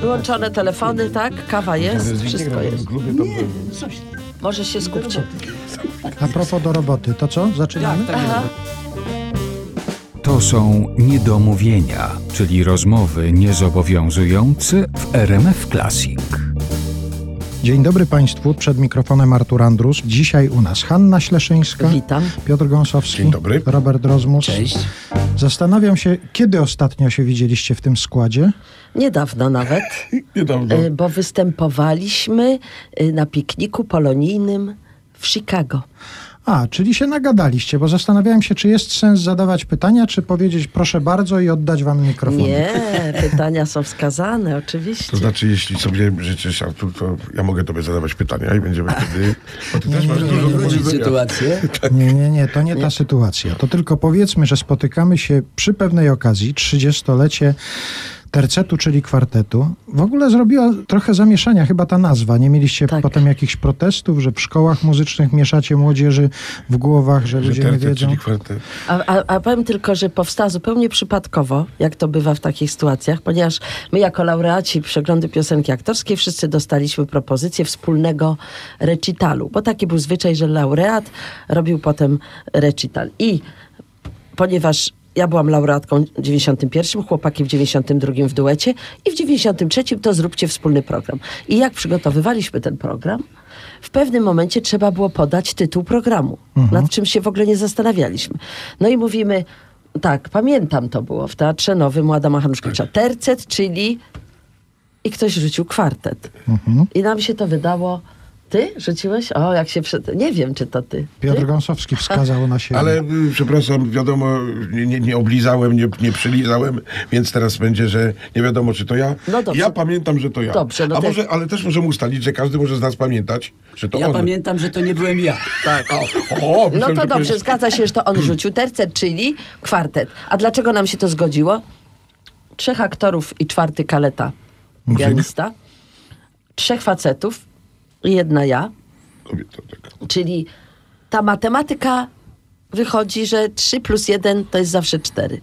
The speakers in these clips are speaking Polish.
Wyłączone telefony, tak? Kawa jest, wszystko jest. Może się skupcie. A propos do roboty, to co? Zaczynamy? Tak, tak. Aha. To są niedomówienia, czyli rozmowy niezobowiązujące w RMF Classic. Dzień dobry Państwu, przed mikrofonem Artur Andrus. Dzisiaj u nas Hanna Śleszyńska, Witam. Piotr Gąsowski, Dzień dobry. Robert Rozmus. Cześć. Zastanawiam się, kiedy ostatnio się widzieliście w tym składzie? Niedawno nawet, Niedawno. y, bo występowaliśmy y, na pikniku polonijnym w Chicago. A, czyli się nagadaliście, bo zastanawiałem się, czy jest sens zadawać pytania, czy powiedzieć proszę bardzo i oddać wam mikrofon. Nie, pytania są wskazane, oczywiście. To znaczy, jeśli sobie życzysz, Artur, to ja mogę tobie zadawać pytania i będziemy wtedy... Bo ty też masz dużo sytuację. Nie, nie, nie, to nie ta sytuacja. To tylko powiedzmy, że spotykamy się przy pewnej okazji, 30-lecie tercetu, czyli kwartetu. W ogóle zrobiła trochę zamieszania chyba ta nazwa. Nie mieliście Tak. potem jakichś protestów, że w szkołach muzycznych mieszacie młodzieży w głowach, że Że ludzie nie tercet, wiedzą. czyli kwartet. A, a, a powiem tylko, że powstała zupełnie przypadkowo, jak to bywa w takich sytuacjach, ponieważ my jako laureaci przeglądu piosenki aktorskiej wszyscy dostaliśmy propozycję wspólnego recitalu, bo taki był zwyczaj, że laureat robił potem recital. I ponieważ ja byłam laureatką w 91, chłopaki w 92 w duecie i w 93 to zróbcie wspólny program. I jak przygotowywaliśmy ten program, w pewnym momencie trzeba było podać tytuł programu, nad czym się w ogóle nie zastanawialiśmy. No i mówimy, tak, pamiętam to było w Teatrze Nowym Adama Hanuszkiewicza. Tercet, czyli i ktoś rzucił kwartet. I nam się to wydało, ty rzuciłeś? O, jak się przed... Nie wiem, czy to ty. Piotr ty? Gąsowski wskazał na siebie. Ale y, przepraszam, wiadomo, nie, nie, nie oblizałem, nie, nie przylizałem, więc teraz będzie, że nie wiadomo, czy to ja. No dobrze. Ja pamiętam, że to ja. Dobrze, no A to- może, ale też możemy ustalić, że każdy może z nas pamiętać, że to Ja on. pamiętam, że to nie byłem ja. Tak. O, No myślałem, to dobrze, jest- zgadza się, że to on rzucił tercet, czyli kwartet. A dlaczego nam się to zgodziło? Trzech aktorów i czwarty kaleta, pianista. Trzech facetów jedna ja. Kobieta, tak. Czyli ta matematyka wychodzi, że 3 plus 1 to jest zawsze 4.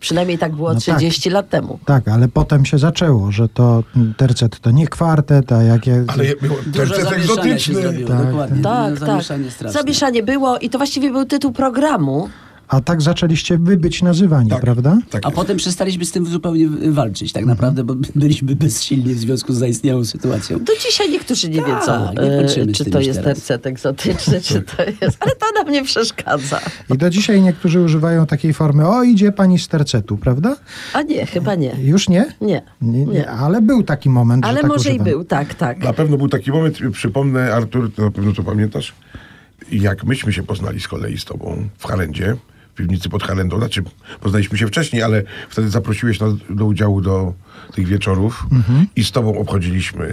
Przynajmniej tak było No tak. 30 lat temu. Tak, ale potem się zaczęło, że to tercet to nie kwartet, a jakie... Ale było Dużo tercet zamieszania się egzotyczny. zrobiło, Tak, dokładnie. Tak, No, tak. Zamieszanie straszne. Zamieszanie było i to właściwie był tytuł programu. A tak zaczęliście wy być nazywani, Tak. prawda? Tak A potem przestaliśmy z tym zupełnie walczyć, tak naprawdę, bo byliśmy bezsilni w związku z zaistniałą sytuacją. Do dzisiaj niektórzy nie Tak, wiedzą, nie e, czy to jest teraz. tercet egzotyczny, czy to jest... Ale to nam nie przeszkadza. I do dzisiaj niektórzy używają takiej formy, o idzie pani z tercetu, prawda? A nie, chyba nie. Już nie? Nie. Nie, nie. Ale był taki moment, Ale że tak może i używam. był, tak, tak. Na pewno był taki moment, przypomnę, Artur, to na pewno to pamiętasz, jak myśmy się poznali z kolei z tobą w Harendzie, w piwnicy pod Harendą. Znaczy, poznaliśmy się wcześniej, ale wtedy zaprosiłeś nas do udziału do tych wieczorów i z tobą obchodziliśmy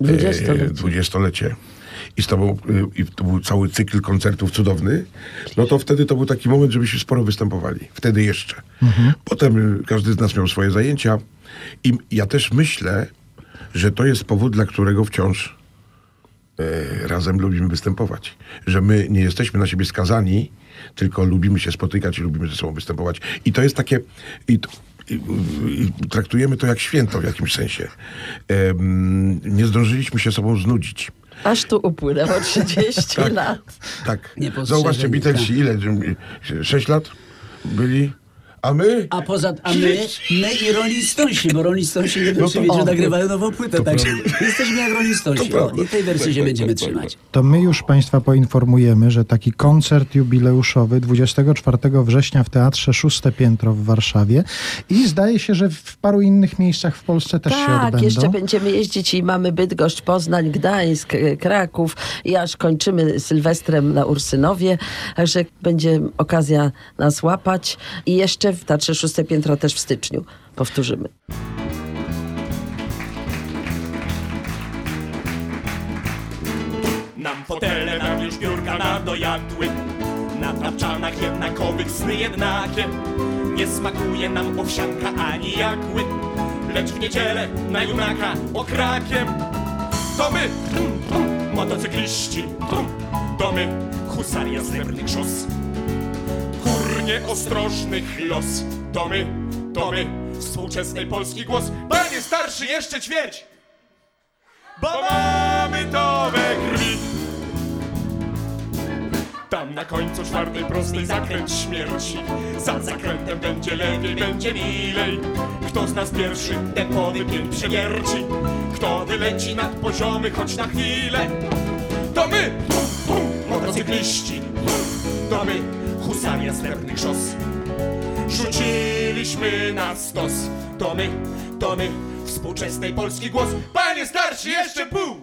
e, Dwudziestolecie. dwudziestolecie. I z tobą, y, i to był cały cykl koncertów cudowny, no to wtedy to był taki moment, żebyśmy sporo występowali. Wtedy jeszcze. Potem y, każdy z nas miał swoje zajęcia i ja też myślę, że to jest powód, dla którego wciąż e, razem lubimy występować. Że my nie jesteśmy na siebie skazani, tylko lubimy się spotykać i lubimy ze sobą występować. I to jest takie... I to, i, i traktujemy to jak święto w jakimś sensie. Nie zdążyliśmy się sobą znudzić. Aż tu upłynęło 30 lat. Tak. Zauważcie, Beatlesi, tak. ile? Sześć lat byli? A my? A poza a my, my i Rolling Stonesi, bo Rolling Stonesi nie wiem, No czy to- wiecie, o, nagrywają nową płytę, to także jesteśmy jak Rolling Stonesi. I tej wersji Tak, się tak, będziemy tak, tak, trzymać. To my już Państwa poinformujemy, że taki koncert jubileuszowy 24 września w Teatrze Szóste Piętro w Warszawie i zdaje się, że w paru innych miejscach w Polsce też się Tak, odbędą. jeszcze będziemy jeździć i mamy Bydgoszcz, Poznań, Gdańsk, e, Kraków i aż kończymy Sylwestrem na Ursynowie, także będzie okazja nas łapać i jeszcze w Teatrze Szóste Piętro też w styczniu. Powtórzymy. Nam fotele, nam już biurka nadojadły. Na tapczanach jednakowych sny jednakie Nie smakuje nam owsianka ani jagły. Lecz w niedzielę na junaka okrakiem. To my, motocykliści To my, husaria srebrnych szos nieostrożnych los. To my, to my, współczesnej Polski głos. Panie starszy, jeszcze ćwierć! Bo mamy to we krwi. Tam na końcu czwartej prostej zakręt śmierci. Za zakrętem będzie lepiej, będzie milej. Kto z nas pierwszy ten powypięk przewierci Kto wyleci nad poziomy choć na chwilę. To my, motocykliści To my, husaria srebrnych szos. Rzuciliśmy na stos. To my, to my, współczesnej Polski głos. Panie starszy, jeszcze pół!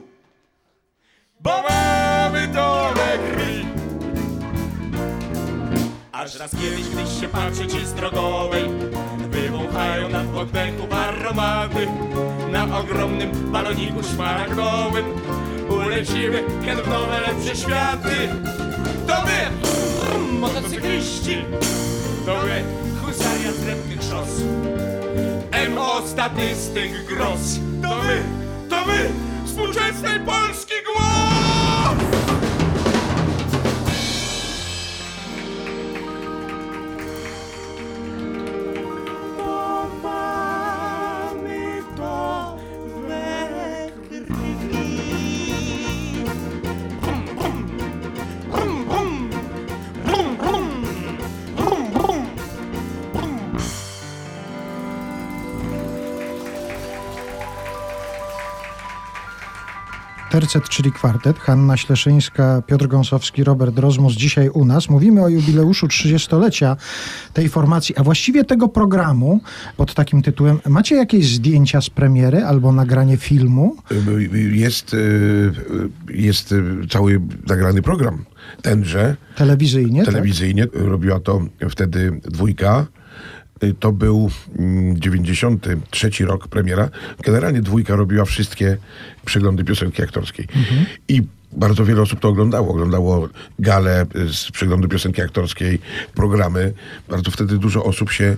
Bo mamy to krwi. Aż raz kiedyś, gdyś się patrzy ci z drogowej Wywąchają nam oddechu aromaty. Na ogromnym baloniku szmaragdowym Ulecimy hen w nowe, lepsze światy To my, motocykliści. To my, husaria srebrnych szos. MO statystyk gros To my, to my, współczesnej Polski głos! Tercet, czyli kwartet, Hanna Śleszyńska, Piotr Gąsowski, Robert Rozmus dzisiaj u nas. Mówimy o jubileuszu 30-lecia tej formacji, a właściwie tego programu pod takim tytułem. Macie jakieś zdjęcia z premiery albo nagranie filmu? Jest, y, jest y, cały nagrany program. Tenże, Telewizyjnie? tak? telewizyjnie. Robiła to wtedy dwójka. To był mm, 93 rok premiera. Generalnie dwójka robiła wszystkie przeglądy piosenki aktorskiej. I bardzo wiele osób to oglądało. Oglądało gale y, z przeglądu piosenki aktorskiej, programy. Bardzo wtedy dużo osób się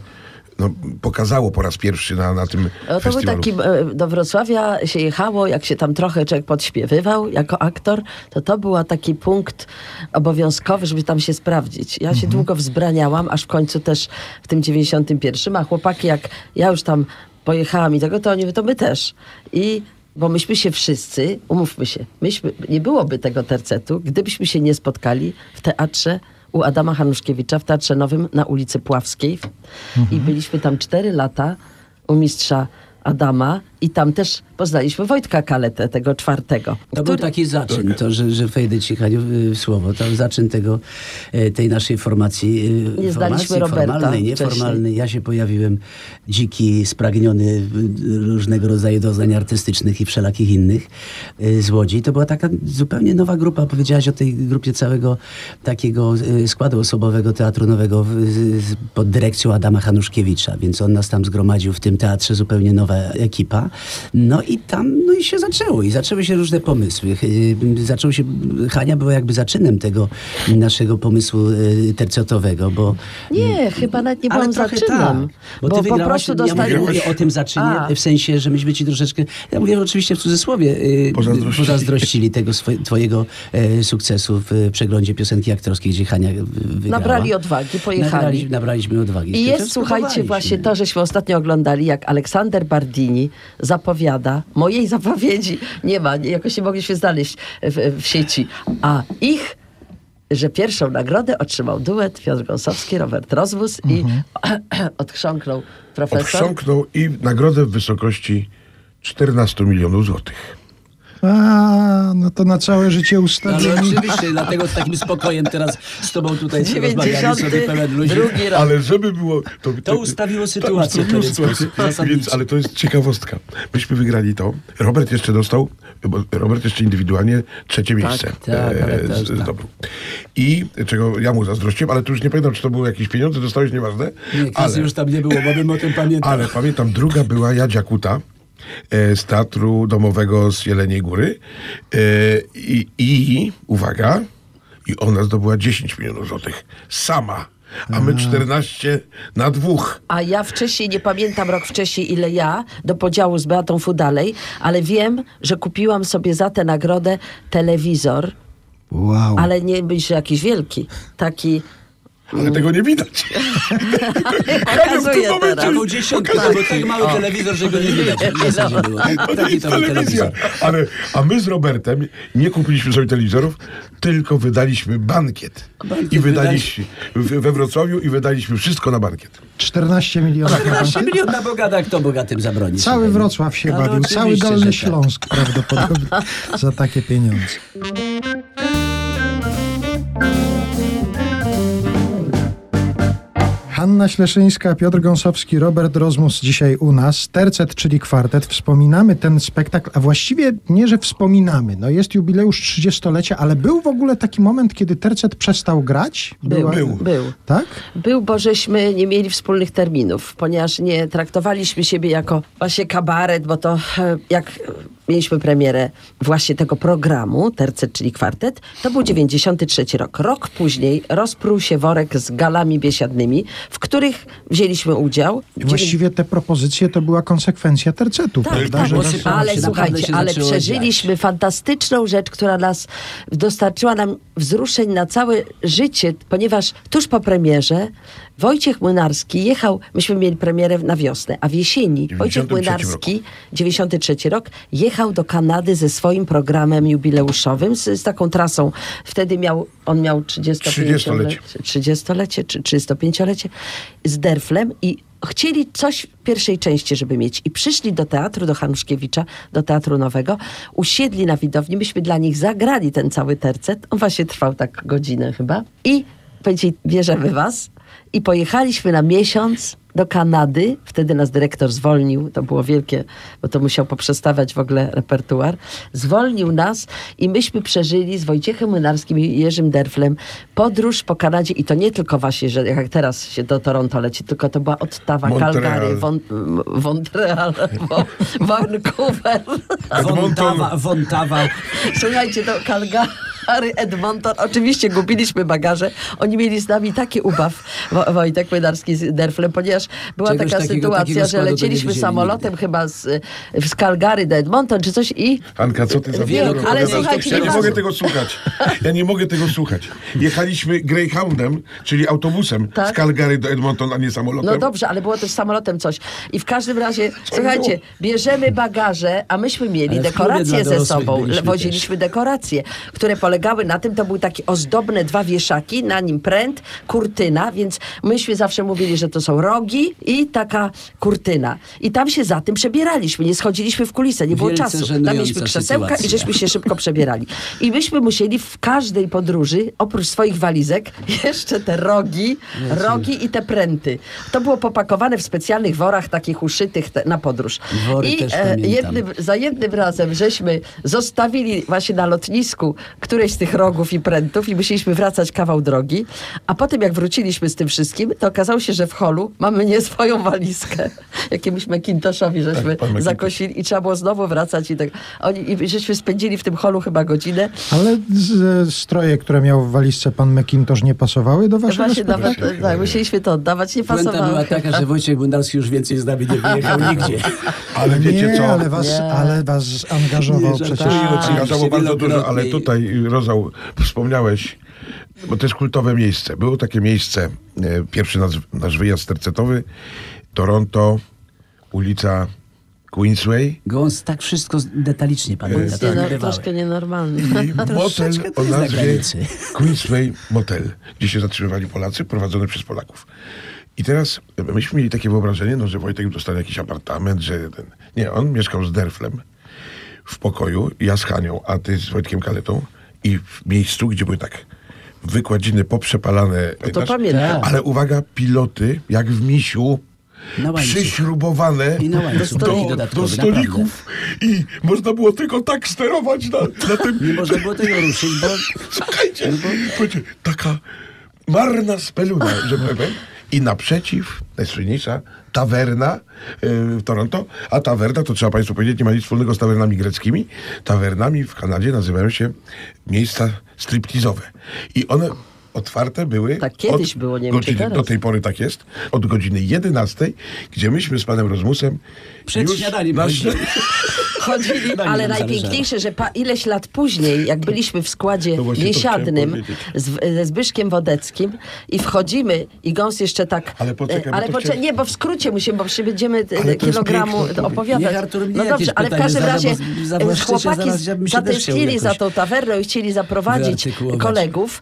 no, pokazało po raz pierwszy na, na tym No to był festiwalu. taki, e, do Wrocławia się jechało, jak się tam trochę człowiek podśpiewywał jako aktor, to to był taki punkt obowiązkowy, żeby tam się sprawdzić. Ja się długo wzbraniałam, aż w końcu też w tym 91, a chłopaki jak ja już tam pojechałam i tego, to oni to my też. I bo myśmy się wszyscy, umówmy się, myśmy, nie byłoby tego tercetu, gdybyśmy się nie spotkali w teatrze u Adama Hanuszkiewicza w Teatrze Nowym na ulicy Pławskiej. I byliśmy tam cztery lata u mistrza Adama i tam też poznaliśmy Wojtka Kaletę, tego czwartego. To był taki zaczyn, to, że, że wejdę ci Haniu w słowo, to zaczyn tego, e, tej naszej formacji. e, Nie znaliśmy formacji Roberta formalnej, nieformalnej. Ja się pojawiłem dziki, spragniony e, różnego rodzaju doznań artystycznych i wszelakich innych z Łodzi. To była taka zupełnie nowa grupa. Powiedziałaś o tej grupie całego takiego składu osobowego Teatru Nowego pod dyrekcją Adama Hanuszkiewicza, więc on nas tam zgromadził w tym teatrze, zupełnie nowa ekipa. No i tam, no i się zaczęło. I zaczęły się różne pomysły. Yy, Zaczął się, Hania była jakby zaczynem tego naszego pomysłu yy, tercetowego, bo... Nie, chyba nawet nie byłam zaczynem. tak, bo, bo ty po prostu ja dostali... mówię, mówię o tym zaczynie, A. w sensie, że myśmy ci troszeczkę, ja mówię oczywiście w cudzysłowie, yy, Pozazdrościli. pozazdrościli tego swo- twojego e, sukcesu w przeglądzie piosenki aktorskiej, gdzie Hania wygrała. Nabrali odwagi, pojechali. Nabrali, nabraliśmy odwagi. I jest, słuchajcie, właśnie to, żeśmy ostatnio oglądali, jak Aleksander Bardini zapowiada, mojej zapowiedzi nie ma, jakoś nie mogliśmy znaleźć w, w sieci, a ich, że pierwszą nagrodę otrzymał duet Piotr Gąsowski, Robert Rozwóz i odchrząknął profesor. Odchrząknął i nagrodę w wysokości 14 milionów złotych. A, no to na całe życie No, ustawieni. ale oczywiście, dlatego z takim spokojem teraz z tobą tutaj rozmawiamy sobie pełen ludzi. 92 rok. Ale żeby było... To, To ustawiło sytuację ustawiło sytuację. sposób, zasadniczo. Więc, ale to jest ciekawostka. Myśmy wygrali to. Robert jeszcze dostał, bo Robert jeszcze indywidualnie trzecie miejsce tak, to z- już tak. zdobył. I czego ja mu zazdrościłem, ale tu już nie pamiętam, czy to były jakieś pieniądze, dostałeś, nieważne. Nie, ale, już tam nie było, bo bym o tym pamiętał. ale pamiętam, druga była Jadzia Kuta e, z Teatru Domowego z Jeleniej Góry. E, i, I, uwaga, i ona zdobyła 10 milionów złotych. Sama. A my 14 na dwóch. A ja wcześniej, nie pamiętam rok wcześniej ile ja, do podziału z Beatą Fudalej, ale wiem, że kupiłam sobie za tę nagrodę telewizor, Wow. ale nie być, jakiś wielki, taki Ale tego nie widać. Hania w tym momencie. Albo dziesiątka, bo tak mały telewizor, że go nie widać. To nie jest telewizja. Ale, a my z Robertem nie kupiliśmy sobie telewizorów, tylko wydaliśmy bankiet. Bankiet I wydaliśmy we Wrocławiu i wydaliśmy wszystko na bankiet. 14 milionów na 15 bankiet. milion na bogata, kto bogatym zabroni? Cały. Wrocław się Ale bawił, cały Dolny tak. Śląsk prawdopodobnie za takie pieniądze. Hanna Śleszyńska, Piotr Gąsowski, Robert Rozmus dzisiaj u nas. Tercet, czyli kwartet. Wspominamy ten spektakl, a właściwie nie, że wspominamy. No jest jubileusz 30-lecia, ale był w ogóle taki moment, kiedy Tercet przestał grać? Był, Był. był. Tak? Był, bo żeśmy nie mieli wspólnych terminów, ponieważ nie traktowaliśmy siebie jako właśnie kabaret, bo to e, jak mieliśmy premierę właśnie tego programu, tercet, czyli kwartet, to był 93 rok. Rok później rozprół się worek z galami biesiadnymi, w których wzięliśmy udział. Właściwie te propozycje to była konsekwencja tercetu, Tak, prawda? tak, Że ale słuchajcie, ale przeżyliśmy fantastyczną rzecz, która nas dostarczyła nam wzruszeń na całe życie, ponieważ tuż po premierze Wojciech Młynarski jechał, myśmy mieli premierę na wiosnę, a w jesieni Wojciech 93 Młynarski, 93 rok, jechał do Kanady ze swoim programem jubileuszowym, z, z taką trasą. Wtedy miał, on miał 30-lecie. 30-lecie czy 35-lecie z Derflem i chcieli coś w pierwszej części, żeby mieć. I przyszli do teatru, do Hanuszkiewicza, do Teatru Nowego, usiedli na widowni, myśmy dla nich zagrali ten cały tercet. On właśnie trwał tak godzinę chyba. I powiedzieli, bierzemy was. I pojechaliśmy na miesiąc do Kanady. Wtedy nas dyrektor zwolnił. To było wielkie, bo to musiał poprzestawiać w ogóle repertuar. Zwolnił nas i myśmy przeżyli z Wojciechem Młynarskim i Jerzym Derflem podróż po Kanadzie. I to nie tylko właśnie, że jak teraz się do Toronto leci, tylko to była Ottawa. Calgary, Montreal, Vancouver. Wątawa. Słuchajcie, to Calgary, Edmonton. Oczywiście gubiliśmy bagaże. Oni mieli z nami taki ubaw, Wo- Wojtek Młynarski z Derflem, ponieważ była Czegoś taka takiego- sytuacja, takiego że lecieliśmy samolotem nigdy. chyba z, z Calgary do Edmonton czy coś i Anka, co ty za Wiem, ale słuchajcie, Ja nie mogę tego słuchać. Ja nie mogę tego słuchać. Jechaliśmy Greyhoundem, czyli autobusem Tak. z Calgary do Edmonton, a nie samolotem. No dobrze, ale było też samolotem coś. I w każdym razie, słuchajcie, bierzemy bagaże, a myśmy mieli Ale dekoracje ze sobą. Woziliśmy dekoracje, które polegały na tym, to były takie ozdobne dwa wieszaki, na nim pręt, kurtyna, więc myśmy zawsze mówili, że to są rogi i taka kurtyna. I tam się za tym przebieraliśmy, nie schodziliśmy w kulisę, nie było Wielce czasu. Tam mieliśmy krzesełka sytuacja. i żeśmy się szybko przebierali. I myśmy musieli w każdej podróży, oprócz swoich walizek, jeszcze te rogi, rogi i te pręty. To było popakowane w specjalnych worach takich uszytych te, na podróż. Wory I e, jednym, za jednym razem żeśmy zostawili właśnie na lotnisku któreś z tych rogów i prętów i musieliśmy wracać kawał drogi, a potem jak wróciliśmy z tym wszystkim, to okazało się, że w holu mamy nie swoją walizkę, jakiemuś Macintoshowi żeśmy Tak, pan Macintosh. zakosili i trzeba było znowu wracać i tak. Oni, i żeśmy spędzili w tym holu chyba godzinę. Ale stroje, które miał w walizce pan McIntosh nie pasowały do waszego Właśnie nawet, tak, musieliśmy to oddawać, nie Puenta pasowało. była taka, że Wojciech Bundarski już więcej z nami nie wyjechał nigdzie. Ale wiecie nie, co? ale was, Nie. ale was angażował Nie, przecież. oczywiście. Gazało bardzo dużo, ale tutaj, Rozał, wspomniałeś, bo to jest kultowe miejsce. Było takie miejsce, e, pierwszy nasz, nasz wyjazd tercetowy, Toronto, ulica Queensway Gąs tak wszystko detalicznie pamięta. Jest to nieno, niebywałe. troszkę nienormalny. i motel o nazwie. Queensway Motel, gdzie się zatrzymywali Polacy, prowadzony przez Polaków. I teraz e, myśmy mieli takie wyobrażenie, no, że Wojtek dostanie jakiś apartament, że ten... Nie, on mieszkał z Derflem w pokoju, ja z Hanią, a ty z Wojtkiem Kaletą i w miejscu, gdzie były tak wykładziny poprzepalane. No to pamiętasz? pamiętam. Ale uwaga, piloty, jak w misiu, przyśrubowane do, do, dodatkowy, stolików i można było tylko tak sterować na, na tym Nie można było tego ruszyć, bo Słuchajcie, słuchajcie, taka marna speluna, że powiem. I naprzeciw, najsłynniejsza, tawerna e, w Toronto, a tawerna, to trzeba Państwu powiedzieć, nie ma nic wspólnego z tawernami greckimi. Tawernami w Kanadzie nazywają się miejsca striptizowe. I one otwarte były. Tak kiedyś było, nie wiem, godziny. Do tej pory tak jest. Od godziny 11, gdzie myśmy z panem Rozmusem Przed już śniadaniem na chodzili. Nie ale najpiękniejsze, że pa, ileś lat później, jak byliśmy w składzie właśnie biesiadnym z, ze Zbyszkiem Wodeckim i wchodzimy i gąs jeszcze tak... Ale poczekaj, e, ale poczekaj, nie, bo w skrócie musimy, bo jeszcze będziemy e, kilogramu opowiadać. Niech Artur mnie no dobrze, ale w każdym razie bo za e, chłopaki zaraz się chciał zatęsknili za tą tawerną i chcieli zaprowadzić kolegów.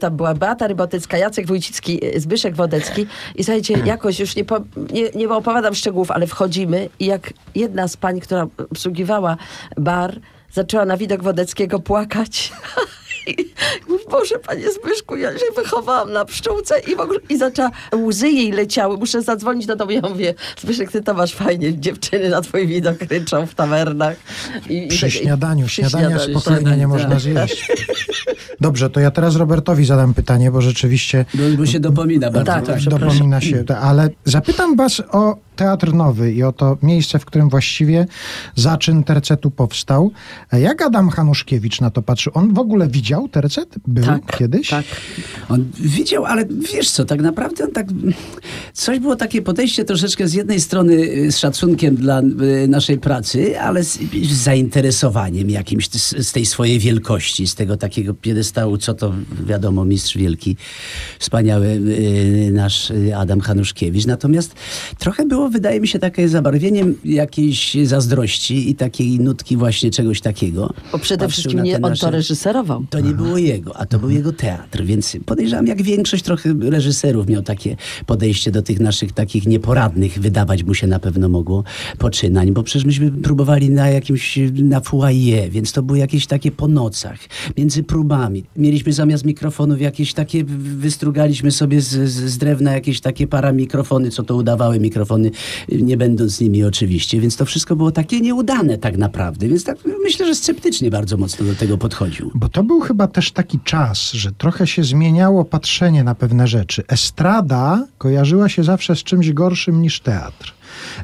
Tam była Beata Rybotycka, Jacek Wójcicki, Zbyszek Wodecki i słuchajcie, jakoś już nie, po, nie, nie opowiadam szczegółów, ale wchodzimy i jak jedna z pań, która obsługiwała bar, zaczęła na widok Wodeckiego płakać. I mówi, Boże, panie Zbyszku, ja się wychowałam na pszczółce i w ogóle, i zaczęła, łzy jej leciały, muszę zadzwonić do domu. Ja mówię, Zbyszek, ty to masz fajnie, dziewczyny na twój widok ryczą w tawernach. I, i Przy tak- śniadaniu. przy Śniadania śniadaniu. spokojnie nie można zjeść. Dobrze, to ja teraz Robertowi zadam pytanie, bo rzeczywiście Bo, bo się dopomina bardzo. Tak, tak. przepraszam. dopomina się. Ale zapytam was o Teatr Nowy i o to miejsce, w którym właściwie zaczyn tercetu powstał. Jak Adam Hanuszkiewicz na to patrzy? On w ogóle widział tercet? Był Tak, kiedyś? Tak. On widział, ale wiesz co, tak naprawdę on tak. Coś było takie podejście troszeczkę z jednej strony y, z szacunkiem dla y, naszej pracy, ale z, z zainteresowaniem jakimś z, z tej swojej wielkości, z tego takiego piedestału, co to wiadomo, mistrz wielki, wspaniały y, nasz Adam Hanuszkiewicz. Natomiast trochę było, wydaje mi się, takie zabarwieniem jakiejś zazdrości i takiej nutki właśnie czegoś takiego. Bo przede Patrzył wszystkim nie te on to nasze- reżyserował. to nie było jego, a to był jego teatr, więc podejrzewam, jak większość trochę reżyserów miał takie podejście do tych naszych takich nieporadnych, wydawać mu się na pewno mogło poczynań, bo przecież myśmy próbowali na jakimś, na foyer, więc to były jakieś takie po nocach, między próbami. Mieliśmy zamiast mikrofonów jakieś takie, wystrugaliśmy sobie z, z, z drewna jakieś takie paramikrofony, co to udawały mikrofony, nie będąc nimi oczywiście, więc to wszystko było takie nieudane tak naprawdę, więc tak myślę, że sceptycznie bardzo mocno do tego podchodził. Bo to był chyba też taki czas, że trochę się zmieniało patrzenie na pewne rzeczy. Estrada kojarzyła się zawsze z czymś gorszym niż teatr.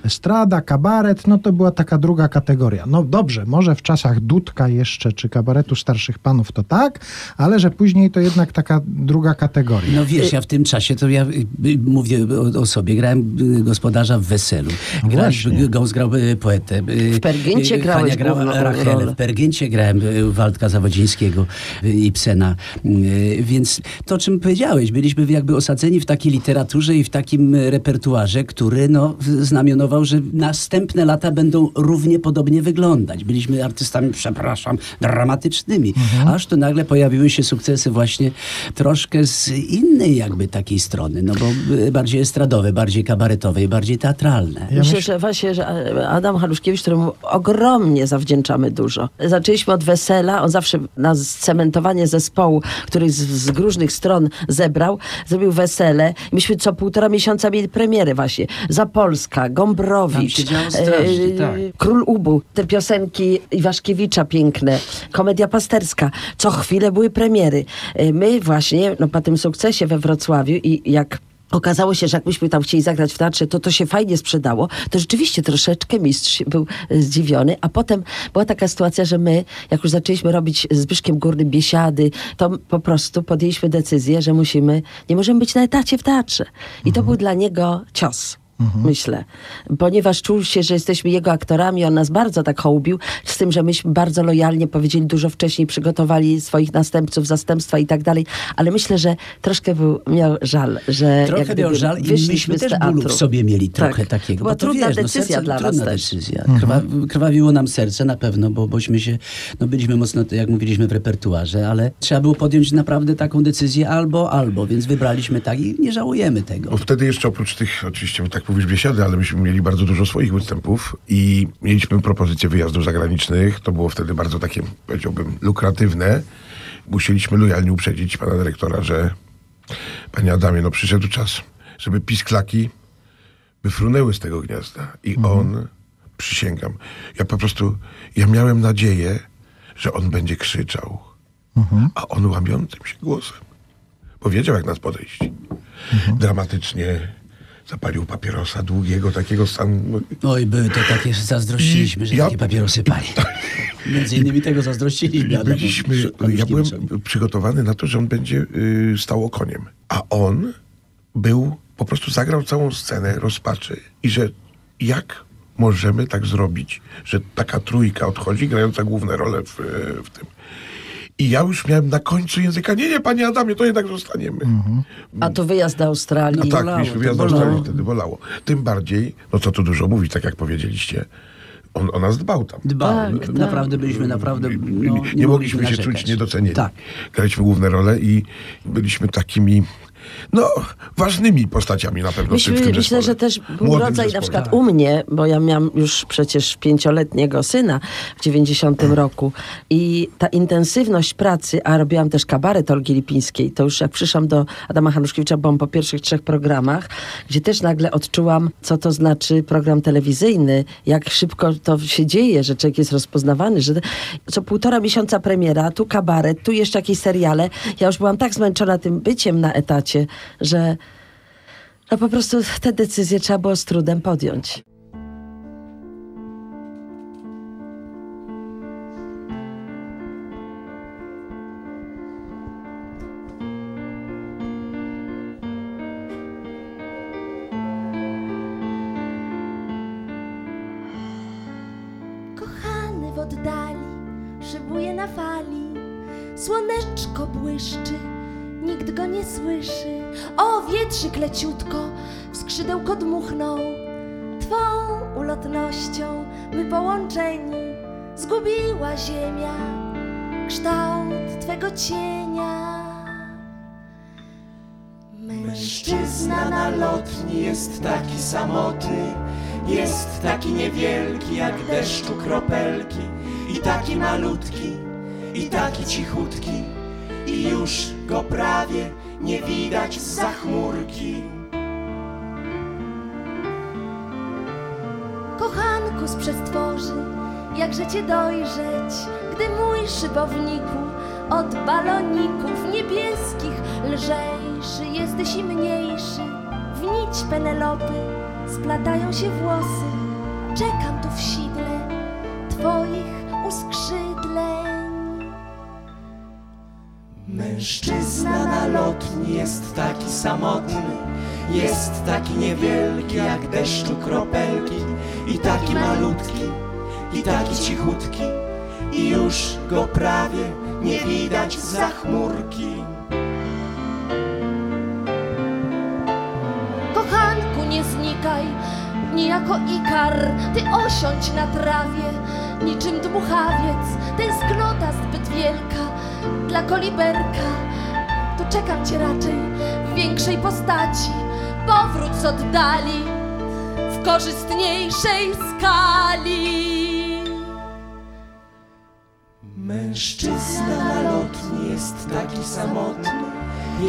Estrada, kabaret, no to była taka druga kategoria. No dobrze, może w czasach Dudka jeszcze, czy kabaretu starszych panów to tak, ale że później to jednak taka druga kategoria. No wiesz, ja w tym czasie, to ja y, y, mówię o, o sobie, grałem y, gospodarza w Weselu. Grałem, właśnie. Gąs grał poetę. W Pergincie y, grałeś grała Rachelę. W Pergincie grałem Waldka Zawodzińskiego i Psena. Więc to, o czym powiedziałeś, byliśmy jakby osadzeni w takiej literaturze i w takim repertuarze, który no, znamionował, że następne lata będą równie podobnie wyglądać. Byliśmy artystami, przepraszam, dramatycznymi. Aż tu nagle pojawiły się sukcesy właśnie troszkę z innej jakby takiej strony, no bo bardziej estradowe, bardziej kabaretowe i bardziej teatralne. Ja Myślę, myśl- że właśnie, że Adam Haluszkiewicz, któremu ogromnie zawdzięczamy dużo. Zaczęliśmy od wesela, on zawsze na cementowanie zespołu, który z, z różnych stron zebrał, zrobił wesele. Myśmy co półtora miesiąca mieli premiery właśnie. Zapolska, Gombrowicz, Strasznie, e, tak. Król Ubu, te piosenki Iwaszkiewicza piękne, komedia pasterska. Co chwilę były premiery. E, My właśnie, no po tym sukcesie we Wrocławiu i jak Okazało się, że jak myśmy tam chcieli zagrać w teatrze, to to się fajnie sprzedało. To rzeczywiście troszeczkę mistrz był e, zdziwiony, a potem była taka sytuacja, że my, jak już zaczęliśmy robić z Zbyszkiem Górnym biesiady, to po prostu podjęliśmy decyzję, że musimy, nie możemy być na etacie w teatrze. I to był dla niego cios. Myślę, ponieważ czuł się, że jesteśmy jego aktorami, on nas bardzo tak hołbił, z tym, że myśmy bardzo lojalnie powiedzieli, dużo wcześniej przygotowali swoich następców, zastępstwa i tak dalej, ale myślę, że troszkę był, miał żal, że Trochę miał żal i myśmy też teatru. bólu w sobie mieli Tak. trochę takiego. Była bo to trudna wiesz, no, decyzja serce, dla nas trudna też. decyzja. Krwa, krwawiło nam serce na pewno, bo bośmy się, no byliśmy mocno, jak mówiliśmy, w repertuarze, ale trzeba było podjąć naprawdę taką decyzję albo, albo, więc wybraliśmy tak i nie żałujemy tego. Bo wtedy jeszcze oprócz tych, oczywiście tak mówisz biesiady, ale myśmy mieli bardzo dużo swoich występów i mieliśmy propozycje wyjazdów zagranicznych. To było wtedy bardzo takie, powiedziałbym, lukratywne. Musieliśmy lojalnie uprzedzić pana dyrektora, że panie Adamie, no przyszedł czas, żeby pisklaki wyfrunęły z tego gniazda. I on, przysięgam, ja po prostu, ja miałem nadzieję, że on będzie krzyczał. A on łamiącym się głosem powiedział, jak nas podejść. Dramatycznie zapalił papierosa długiego, takiego stanu. Oj, były to takie, że zazdrościliśmy, że Ja- takie papierosy pali. Między innymi tego zazdrościliśmy. Byliśmy, ja byłem przygotowany na to, że on będzie y, stał okoniem. A on był, po prostu zagrał całą scenę rozpaczy i że jak możemy tak zrobić, że taka trójka odchodzi, grająca główne role w, y, w tym. I ja już miałem na końcu języka, nie, nie, panie Adamie, to jednak zostaniemy. A to wyjazd do Australii. No tak, bolało, mieliśmy wyjazd do bolało. Australii, wtedy bolało. Tym bardziej, no co tu dużo mówić, tak jak powiedzieliście, on o nas dbał tam. Dbał. Tak, tak. Naprawdę byliśmy naprawdę. nie, No, nie, nie mogliśmy się narzekać. czuć niedocenieni. Tak. Graliśmy główne role i byliśmy takimi, no, ważnymi postaciami na pewno Myśmy, w tym myślę, że też był Młodym rodzaj na zespole. przykład u mnie, bo ja miałam już przecież pięcioletniego syna w 90 roku i ta intensywność pracy, a robiłam też kabaret Olgi Lipińskiej, to już jak przyszłam do Adama Hanuszkiewicza, byłam po pierwszych trzech programach, gdzie też nagle odczułam, co to znaczy program telewizyjny, jak szybko to się dzieje, że człowiek jest rozpoznawany, że co półtora miesiąca premiera, tu kabaret, tu jeszcze jakieś seriale. Ja już byłam tak zmęczona tym byciem na etacie, że no po prostu te decyzje trzeba było z trudem podjąć. Słyszy. O, wietrzyk leciutko, w skrzydełko dmuchnął. Twą ulotnością my połączeni zgubiła ziemia kształt Twego cienia. Mężczyzna na lotni jest taki samotny, jest taki niewielki jak deszczu kropelki, i taki malutki, i taki cichutki, i już go prawie nie widać za chmurki. Kochanku z przestworzy, jakże cię dojrzeć, gdy mój szybowniku od baloników niebieskich lżejszy jesteś i mniejszy. W nić Penelopy splatają się włosy. Czekam tu w sidle twoich Mężczyzna na lotni jest taki samotny, jest taki niewielki jak deszczu kropelki, i taki malutki, i taki cichutki, i już go prawie nie widać za chmurki. Kochanku, nie znikaj, niejako ikar, ty osiądź na trawie, niczym dmuchawiec, tęsknota zbyt wielka dla koliberka. Tu czekam cię raczej w większej postaci, powrót z oddali w korzystniejszej skali. Mężczyzna na lotni jest taki samotny,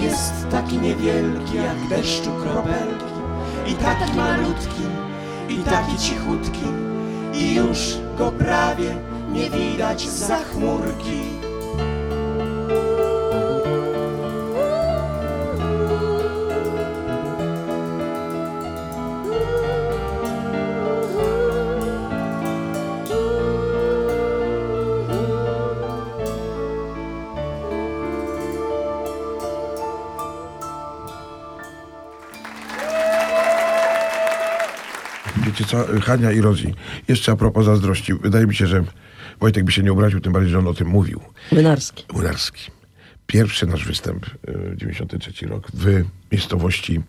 jest taki niewielki jak deszczu kropelki, i taki malutki, i taki cichutki, i już go prawie nie widać za chmurki. Wiecie co, Hania i Rozi, jeszcze a propos zazdrości. Wydaje mi się, że Wojtek by się nie obraził, tym bardziej, że on o tym mówił. Młynarski. Młynarski. Pierwszy nasz występ, y, 93 rok, w miejscowości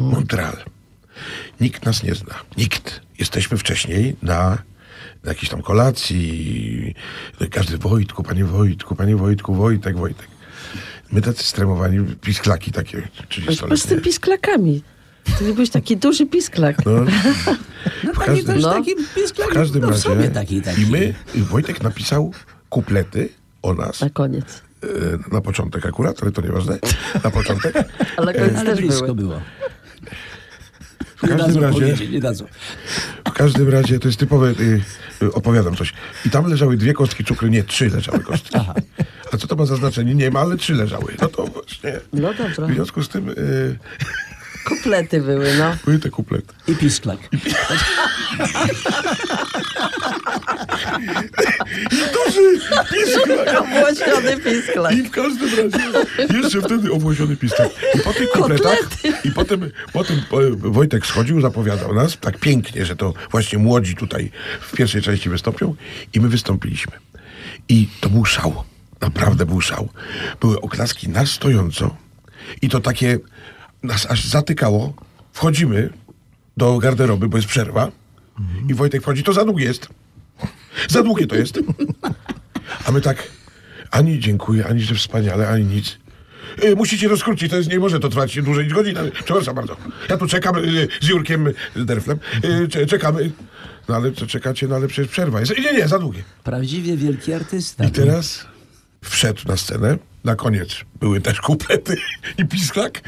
Montreal. Nikt nas nie zna. Nikt. Jesteśmy wcześniej na, na jakiejś tam kolacji. Każdy Wojtku, panie Wojtku, panie Wojtku, Wojtek, Wojtek. My tacy stremowani, pisklaki takie Po z 30-letnie. tym pisklakami. Ty nie byłeś taki duży pisklak. No, No też no. taki pisklak, w każdym no, w razie. sobie taki, taki. I my, i Wojtek napisał kuplety o nas. Na koniec. e, Na początek akurat, ale to nieważne. Na początek. Ale koniec Ale też blisko były. było. W każdym razie, powiedzieć, nie dadzą. w każdym razie to jest typowe, y, y, opowiadam coś. I tam leżały dwie kostki cukru, nie, trzy leżały kostki. A co to ma za znaczenie? Nie ma, ale trzy leżały. No to właśnie. No dobra. W związku z tym y, Kuplety były, no. Były te kuplety. I pisklak. Obłosiony pisklak. I w każdym razie jeszcze wtedy owłosiony pistek. I po tych kupletach, i potem, potem e, Wojtek schodził, zapowiadał nas tak pięknie, że to właśnie młodzi tutaj w pierwszej części wystąpią i my wystąpiliśmy. I to był szał. Naprawdę był szał. Były oklaski na stojąco i to takie nas aż zatykało. Wchodzimy do garderoby, bo jest przerwa i Wojtek wchodzi, to za długie jest. Za długie to jest. A my tak, ani dziękuję, ani że wspaniale, ani nic. E, musicie to skrócić, to jest, nie może to trwać dłużej niż godzinę. Przepraszam bardzo. Ja tu czekam e, z Jurkiem e, Derflem. E, cze- czekamy. No ale co czekacie, no ale przecież przerwa jest. Nie, nie, za długie. Prawdziwie wielki artysta. I teraz wszedł na scenę. Na koniec były też kuplety i pisklak.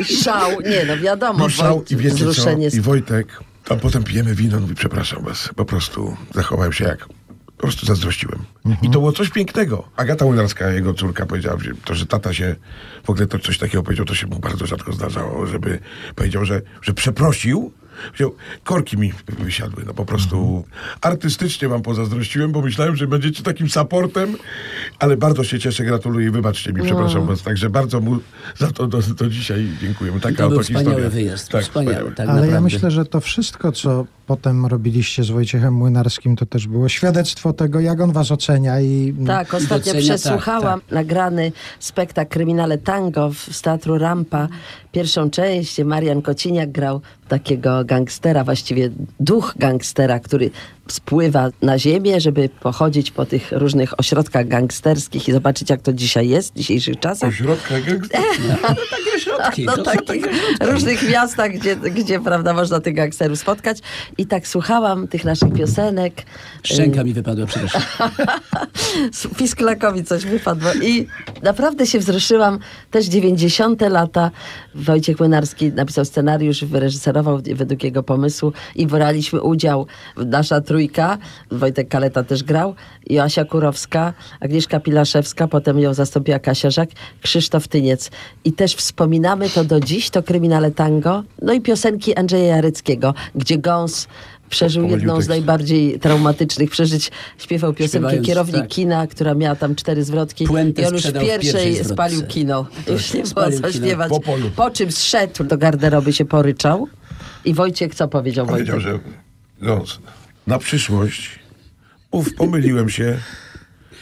I Szał, nie no wiadomo, szał i wiecie co? I Wojtek, a potem pijemy wino, mówi, przepraszam was, po prostu zachowałem się jak, po prostu zazdrościłem. I to było coś pięknego. Agata Łynarska, jego córka, powiedziała, że to, że tata się, w ogóle to coś takiego powiedział, to się mu bardzo rzadko zdarzało, żeby powiedział, że, że przeprosił, Wziął, korki mi wysiadły, no po prostu artystycznie wam pozazdrościłem, bo myślałem, że będziecie takim supportem, ale bardzo się cieszę, gratuluję i wybaczcie mi, przepraszam was, także bardzo mu za to do, do dzisiaj dziękujemy. Taka To był oto wspaniały historia. wyjazd. Tak, wspaniały, tak Ale ja naprawdę. myślę, że to wszystko, co potem robiliście z Wojciechem Młynarskim, to też było świadectwo tego, jak on was ocenia i Tak, ostatnio docenia, przesłuchałam tak, nagrany spektakl Kryminale Tango w, z Teatru Rampa. Pierwszą część, Marian Kociniak grał takiego gangstera, właściwie duch gangstera, który spływa na ziemię, żeby pochodzić po tych różnych ośrodkach gangsterskich i zobaczyć, jak to dzisiaj jest, w dzisiejszych czasach. Ośrodka gangster. Takie środki. No to są takich takie różnych miastach, gdzie, gdzie prawda, można tych gangsterów spotkać. I tak słuchałam tych naszych piosenek. Szczęka mi wypadła, przepraszam. Pisklakowi coś wypadło. I naprawdę się wzruszyłam. Też 90. lata. Wojciech Młynarski napisał scenariusz, wyreżyserował według jego pomysłu i braliśmy udział. Nasza trójka, Wojtek Kaleta też grał, Joasia Kurowska, Agnieszka Pilaszewska, potem ją zastąpiła Kasia Żak, Krzysztof Tyniec. I też wspominamy to do dziś, to Kryminale Tango. No i piosenki Andrzeja Jareckiego, gdzie Gąs przeżył Pomylił jedną z najbardziej traumatycznych przeżyć. Śpiewał piosenkę Śpiewając, Kierownik tak. kina, która miała tam cztery zwrotki. Puentę I on już w pierwszej spalił kino. Już nie było co śpiewać. Po. Po czym zszedł do garderoby, się poryczał. I Wojciech co powiedział Powiedział, Wojtek? że no, na przyszłość uf, pomyliłem się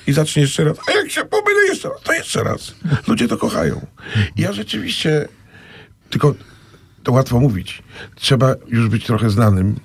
i zacznie jeszcze raz. A jak się pomylę jeszcze raz, to jeszcze raz. Ludzie to kochają. Ja rzeczywiście, tylko to łatwo mówić. Trzeba już być trochę znanym,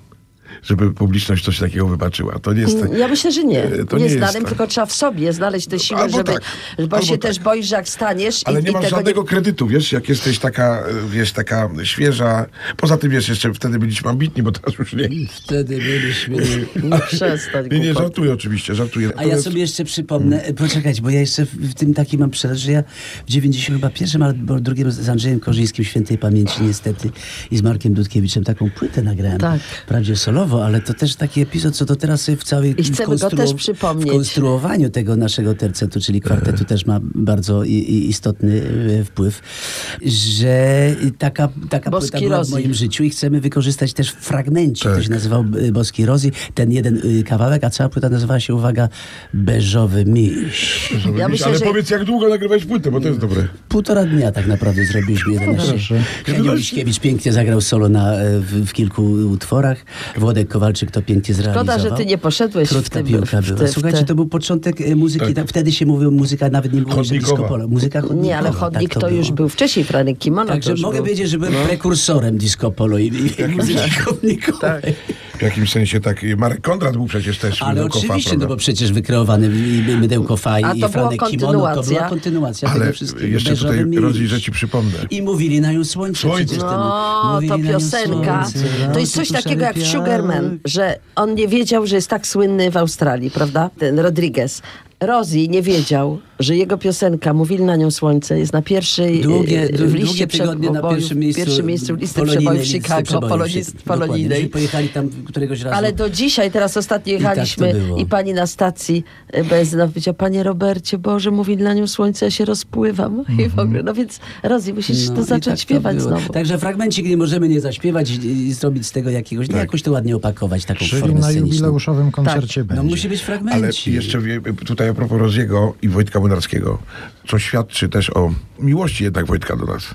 żeby publiczność coś takiego wybaczyła. To nie jest... Ja myślę, że nie. E, to nie nie jest znanym, tak. tylko trzeba w sobie znaleźć tę siłę, Albo żeby. tak, bo albo się tak. też boisz, że jak staniesz Ale i, nie masz żadnego kredytu, wiesz, jak jesteś taka, wiesz, taka świeża. Poza tym, wiesz, jeszcze wtedy byliśmy ambitni, bo teraz już nie. Wtedy byliśmy... Nie przestań. Nie, nie, żartuję oczywiście, żartuję. A ja sobie jeszcze przypomnę, e, poczekać, bo ja jeszcze w, tym taki mam przelot, że ja w 90 chyba pierwszym albo drugim z Andrzejem Korzyńskim świętej pamięci niestety i z Markiem Dudkiewiczem taką płytę nagrałem. Tak. Wprawdzie ale to też taki epizod, co to teraz w całej I chcemy go też przypomnieć. W konstruowaniu tego naszego tercetu, czyli kwartetu też ma bardzo i, i istotny e, wpływ, że taka, taka Boski płyta była w Rozi. moim życiu i chcemy wykorzystać też w fragmencie, Tak. to się nazywał y, Boski Rozi, ten jeden y, kawałek, a cała płyta nazywała się, uwaga, Beżowy Miś. Ja myślę, Ale że- powiedz, jak długo nagrywałeś płytę, bo to jest dobre. Półtora dnia tak naprawdę zrobiliśmy 11. proszę. Henio Liśkiewicz pięknie zagrał solo na, e, w, w kilku utworach. Włodek Kowalczyk to pięknie zrealizował. Szkoda, że ty nie poszedłeś w Krótka tym- piłka w była. te- w Słuchajcie, to był początek e, muzyki. Tak. tam Wtedy się mówiło muzyka, nawet nie było disco polo. Muzyka chodnikowa. Nie, ale chodnik tak to, już było. był wcześniej, Franek Kimono. to Także już mogę był. powiedzieć, że byłem prekursorem disco polo i, i, i muzyki chodnikowej. W jakimś sensie tak. Marek Kondrat był przecież też Ale Mydełko Fa, oczywiście, no prawda? bo przecież wykreowany i- i Mydełko Faj A i Franek Kimono, to kontynuacja. była kontynuacja Ale tego wszystkiego. jeszcze tutaj że ci przypomnę. I mówili na nią słońce. Słońce. No, to piosenka. słońce, To jest coś takiego jak w Sugarman, że on nie wiedział, że jest tak słynny w Australii, prawda? Ten Rodriguez. Rosie nie wiedział, że jego piosenka Mówili na nią słońce jest na pierwszej Długie, e, dłu- w liście na pierwszym miejscu, pierwszym miejscu listy listy Chicago, polonijnej. Pojechali tam któregoś razu. Ale do dzisiaj, teraz ostatnio tak to jechaliśmy było. i pani na stacji e, benzynowej powiedziała, panie Robercie, Boże, mówi na nią słońce, ja się rozpływam. I w ogóle, no więc Rosie, musisz No to i zacząć tak to śpiewać było. znowu. Także fragmencik nie możemy nie zaśpiewać i, i zrobić z tego jakiegoś, no jakoś to ładnie opakować, taką Czyli formę na sceniczną. jubileuszowym koncercie No będzie. musi być Ale fragmencik. jeszcze wie- tutaj a propos Roziego i Wojtka Młynarskiego, co świadczy też o miłości jednak Wojtka do nas.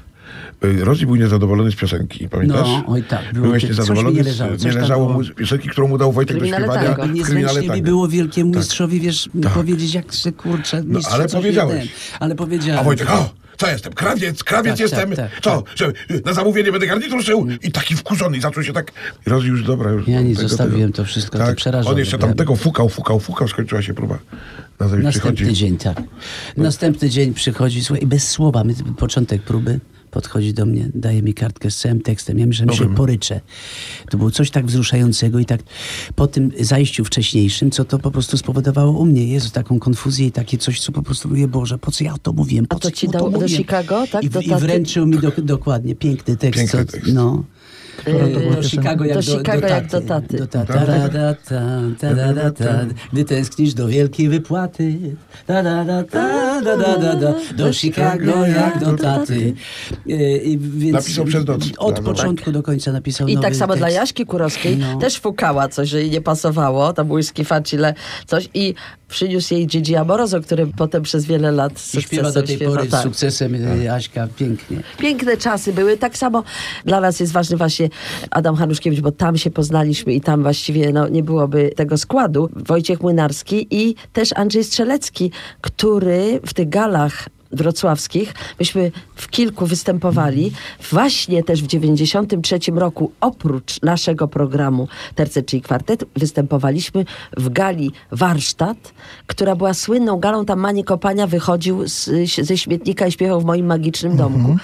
Y, Rozi był niezadowolony z piosenki, pamiętasz? No, oj tak, było Byłeś niezadowolony, mi nie z- leżało, coś nie leżało mu piosenki, którą mu dał Wojtek do śpiewania kryminale niezręcznie mi tango. było wielkiemu mistrzowi, wiesz, Tak. powiedzieć jak się kurczę, No, ale powiedziałeś. nie ten. Ale powiedziałem. A Wojtek, o, co jestem? Krawiec, krawiec Tak, jestem. tak, tak, co, że y, na zamówienie będę garnitur szył? I taki wkurzony, i zaczął się tak... Rozi już, dobra, już... Ja nie tego, zostawiłem tego. to wszystko, to Tak, przerażone on jeszcze tam tego fukał, fukał, fukał, skończyła się próba. Następny przychodzi. dzień, tak. Następny dzień przychodzi, słuchaj, i bez słowa, my, początek próby, podchodzi do mnie, daje mi kartkę z całym tekstem. Ja myślałem, że się poryczę. To było coś tak wzruszającego i tak po tym zajściu wcześniejszym, co to po prostu spowodowało u mnie. Jezu, taką konfuzję i takie coś, co po prostu mówię, Boże, po co ja to mówiłem? Po A to co ci dał do? Chicago, tak? I, Do i wręczył mi do, dokładnie piękny tekst. Piękny co- tekst. No. Która to była do? Chicago jak Do do, Chicago do jak taty. do. Do. Ta, ta. Gdy tęsknisz do wielkiej wypłaty. Da, da, da, ta, da, da, da, da. Do Chicago jak do taty. E, I więc Napisał przez noc. Od Tak. początku do końca napisał I tak samo dla. Jaśki Kurowskiej No. też fukała coś, że jej nie pasowało, tam whisky facile, coś i przyniósł jej Gigi Amoroso, który potem przez wiele lat z I śpiewa do tej sukcesem pory z tak. sukcesem e, Aśka pięknie. Piękne czasy były. Tak samo dla nas jest ważny właśnie Adam Hanuszkiewicz, bo tam się poznaliśmy i tam właściwie no, nie byłoby tego składu. Wojciech Młynarski i też Andrzej Strzelecki, który w tych galach wrocławskich, myśmy w kilku występowali. Właśnie też w 93 roku, oprócz naszego programu Terce czyli Kwartet, występowaliśmy w gali Warsztat, która była słynną galą. Tam Manie Kopania wychodził z, ze śmietnika i śpiewał w moim magicznym domku.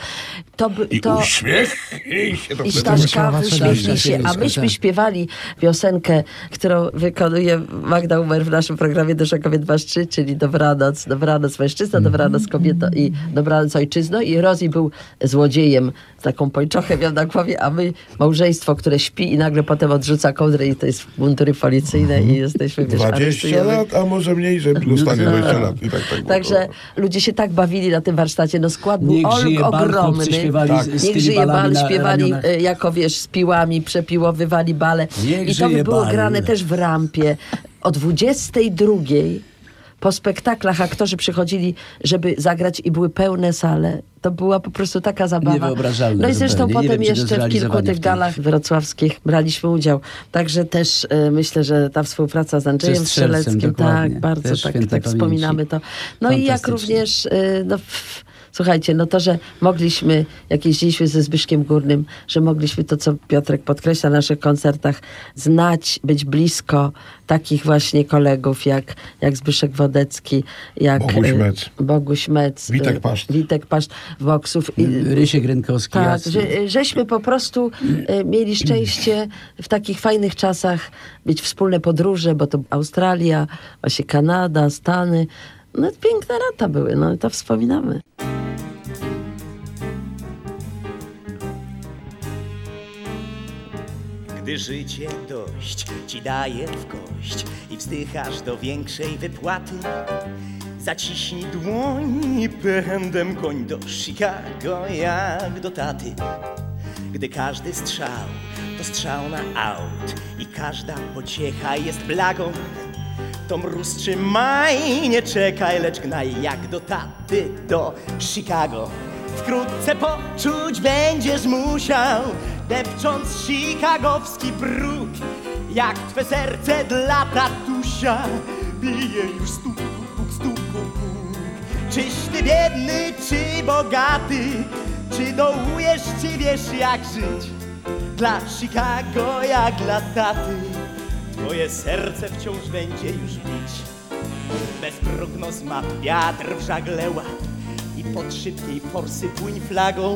To, I to, uśmiech i się to i Sława uśmiechnij się. A myśmy śpiewali piosenkę, którą wykonuje Magda Umer w naszym programie Doszakowie 2-3, czyli Dobranoc, Dobranoc mężczyzna, Dobranoc kobieta i Dobranoc ojczyzno. I Rozi był złodziejem, z taką pończochę miał na głowie, a my małżeństwo, które śpi i nagle potem odrzuca kołdrę i to jest mundury policyjne i jesteśmy, wiesz, 20 aresztujemy. lat, a może mniej, że dostanie 20 lat. I tak, tak było. Także ludzie się tak bawili na tym warsztacie. No skład był Niech żyje olg bal, ogromny. Tak. z, z Niech żyje bal, śpiewali ramionach. e, jako wiesz, z piłami, przepiłowywali bale. Niech I to by było bal. grane też w rampie. O 22 po spektaklach aktorzy przychodzili, żeby zagrać i były pełne sale. To była po prostu taka zabawa. Niewyobrażalne No i zresztą. Nie potem wiem, jeszcze w kilku tych w galach wrocławskich braliśmy udział. Także też e, myślę, że ta współpraca z Andrzejem Strzeleckim, tak, bardzo Też tak, tak wspominamy to. No i jak również, y, no, pff, słuchajcie, no to, że mogliśmy, jak jeździliśmy ze Zbyszkiem Górnym, że mogliśmy to, co Piotrek podkreśla na naszych koncertach, znać, być blisko takich właśnie kolegów, jak, jak Zbyszek Wodecki, jak Boguś y, Mec. Boguś Mec, Witek Paszt. Witek Paszt. I, Rysiek Rynkowski, tak, jasne. że, żeśmy po prostu e, mieli szczęście w takich fajnych czasach mieć wspólne podróże, bo to Australia, właśnie Kanada, Stany. No piękne lata były, no to wspominamy. Gdy życie dość ci daje w kość i wzdychasz do większej wypłaty, zaciśnij dłoń i pędem koń do Chicago jak do taty. Gdy każdy strzał to strzał na aut i każda pociecha jest blagą, to mróz trzymaj, nie czekaj, lecz gnaj jak do taty do Chicago. Wkrótce poczuć będziesz musiał, depcząc chicagowski bruk, jak twe serce dla tatusia bije już stuk, puk, stuk, puk. Czyś ty biedny, czy bogaty, czy dołujesz, czy wiesz jak żyć? Dla Chicago jak dla taty, twoje serce wciąż będzie już bić. Bez prognoz map wiatr w żagle łap i pod szybkiej forsy płyń flagą.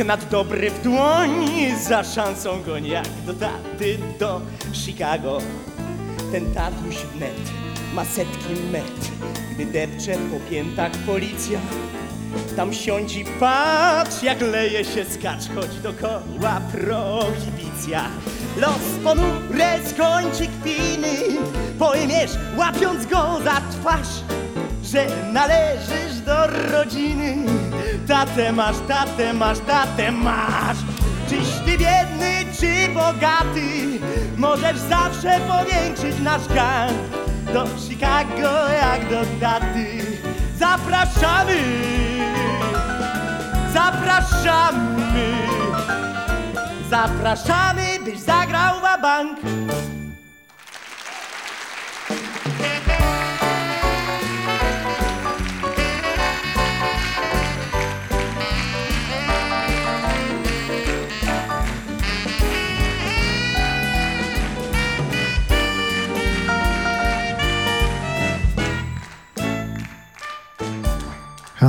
Gnat dobry w dłoń, za szansą goń jak do taty do Chicago. Ten tatuś wnet ma setki metr, gdy depcze po piętach policja. Tam siądź i patrz, jak leje się skacz, choć dokoła prohibicja. Los ponure skończy kpiny, pojmiesz, łapiąc go za twarz, że należysz do rodziny. Tatę masz, tatę masz, tatę masz. Czyś ty biedny, czy bogaty, możesz zawsze powiększyć nasz gang. Do Chicago jak do daty. Zapraszamy! Zapraszamy! Zapraszamy, byś zagrał wa bank.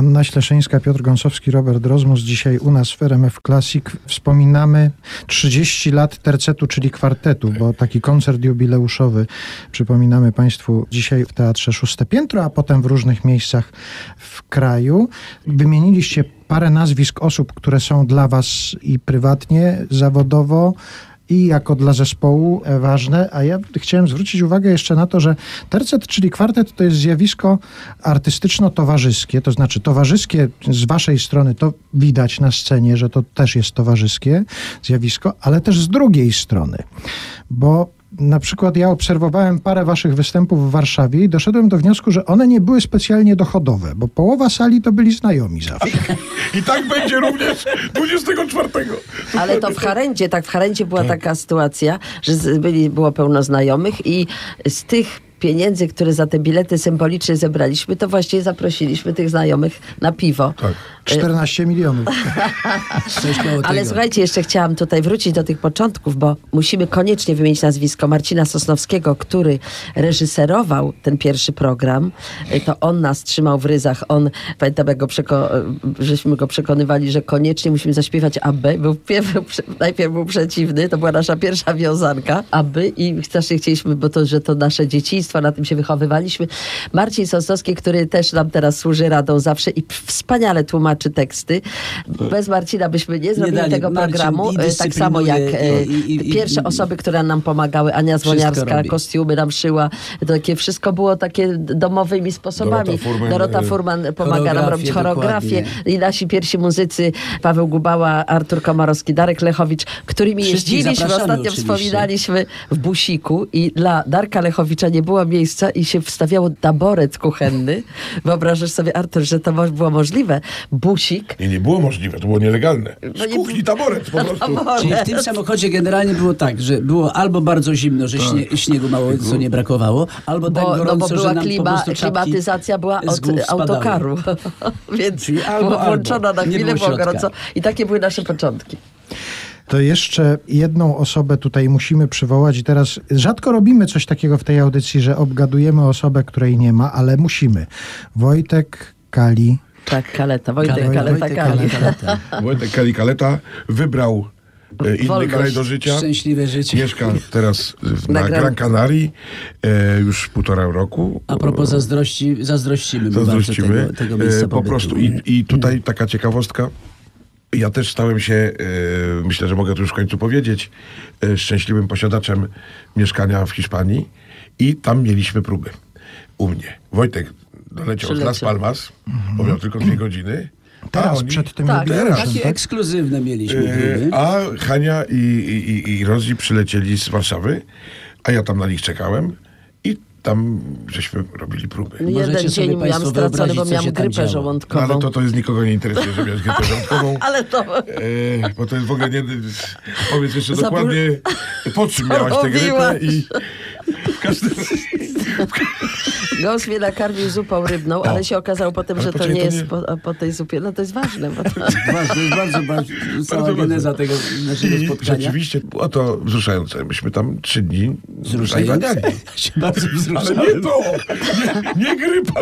Hanna Śleszyńska, Piotr Gąsowski, Robert Rozmus. Dzisiaj u nas w RMF Classic wspominamy 30 lat tercetu, czyli kwartetu, bo taki koncert jubileuszowy przypominamy Państwu dzisiaj w Teatrze Szóste Piętro, a potem w różnych miejscach w kraju. Wymieniliście parę nazwisk osób, które są dla Was i prywatnie, zawodowo, i jako dla zespołu e, ważne, a ja chciałem zwrócić uwagę jeszcze na to, że tercet, czyli kwartet, to jest zjawisko artystyczno-towarzyskie, to znaczy towarzyskie z waszej strony to widać na scenie, że to też jest towarzyskie zjawisko, ale też z drugiej strony, bo na przykład ja obserwowałem parę waszych występów w Warszawie i doszedłem do wniosku, że one nie były specjalnie dochodowe, bo połowa sali to byli znajomi zawsze. I tak będzie również 24. Ale to w Harencie, tak w Harencie była taka sytuacja, że byli, było pełno znajomych i z tych pieniędzy, które za te bilety symbolicznie zebraliśmy, to właściwie zaprosiliśmy tych znajomych na piwo. Tak. 14 milionów. Ale słuchajcie, jeszcze chciałam tutaj wrócić do tych początków, bo musimy koniecznie wymienić nazwisko Marcina Sosnowskiego, który reżyserował ten pierwszy program. Y, To on nas trzymał w ryzach. On, pamiętam, jak go przeko- y, żeśmy go przekonywali, że koniecznie musimy zaśpiewać aby. Był, pierw- najpierw był przeciwny, to była nasza pierwsza wiązanka, aby i strasznie chcieliśmy, bo to, że to nasze dzieciństwo, na tym się wychowywaliśmy. Marcin Sosnowski, który też nam teraz służy radą zawsze i wspaniale tłumaczy teksty. Bez Marcina byśmy nie zrobili dali. tego programu. i E, Tak samo jak e, i- i- i- pierwsze osoby, które nam pomagały. Ania Zwoniarska, robi. kostiumy nam szyła. To Takie wszystko było takie domowymi sposobami. Dorota Furman, Dorota e, Furman pomaga nam robić choreografię, dokładnie. I nasi pierwsi muzycy, Paweł Gubała, Artur Komarowski, Darek Lechowicz, którymi Wszystkich jeździliśmy. Ostatnio oczywiście. wspominaliśmy w Busiku i dla Darka Lechowicza nie było miejsca i się wstawiało taboret kuchenny. Wyobrażasz sobie, Artur, że to było możliwe. Busik. Nie, nie było możliwe, to było nielegalne. No Z nie- kuchni taboret po prostu. Czyli w tym samochodzie generalnie było tak, że było albo bardzo zimno, że śnie, śniegu mało co nie brakowało, albo tak Bo, gorąco, no bo że była nam po klima, klimatyzacja była od autokaru. Więc Czyli albo, była albo. włączona na chwilę, było gorąco. I takie były nasze początki. To jeszcze jedną osobę tutaj musimy przywołać i teraz rzadko robimy coś takiego w tej audycji, że obgadujemy osobę, której nie ma, ale musimy. Wojtek Kali. Tak, Kaleta, Wojtek Kaleta, Kaleta, Wojtek Kali. Kaleta. Wojtek Kali Kaleta wybrał e, inny Wolność. kraj do życia. Szczęśliwe życie. Mieszka teraz w- Na na Gran- Gran Canaria e, już półtora roku. A propos zazdrości, zazdrościmy Zazdrościmy. tego, tego miejsca E, Po pobytu. prostu. I, I tutaj taka ciekawostka. Ja też stałem się, e, myślę, że mogę to już w końcu powiedzieć, e, szczęśliwym posiadaczem mieszkania w Hiszpanii i tam mieliśmy próby u mnie. Wojtek doleciał z Las. Palmas, bo miał tylko dwie godziny. Teraz oni- przed tym Tak, jubileuszem, Takie tak? ekskluzywne mieliśmy E, próby. A Hania i, i, i, i Rozi przylecieli z Warszawy, a ja tam na nich czekałem i tam żeśmy robili próby. No Możecie Jeden sobie dzień miałam stracony, bo miałam grypę działo. No, żołądkową. ale to, to jest nikogo nie interesuje, że miałeś grypę żołądkową. Ale to... E, bo to jest w ogóle nie... Powiedz jeszcze Zabur- dokładnie, po czym miałaś tę grypę i... W każdym... Gąs mnie nakarmił zupą rybną, ale się okazało potem, Ale że to nie to jest nie- po, po tej zupie. No to jest ważne. Bo to... Jest bardzo, bardzo cała geneza tego naszego I spotkania. rzeczywiście było to wzruszające. Myśmy tam trzy dni Wzruszające. się bardzo Ale nie to! Nie, nie grypa.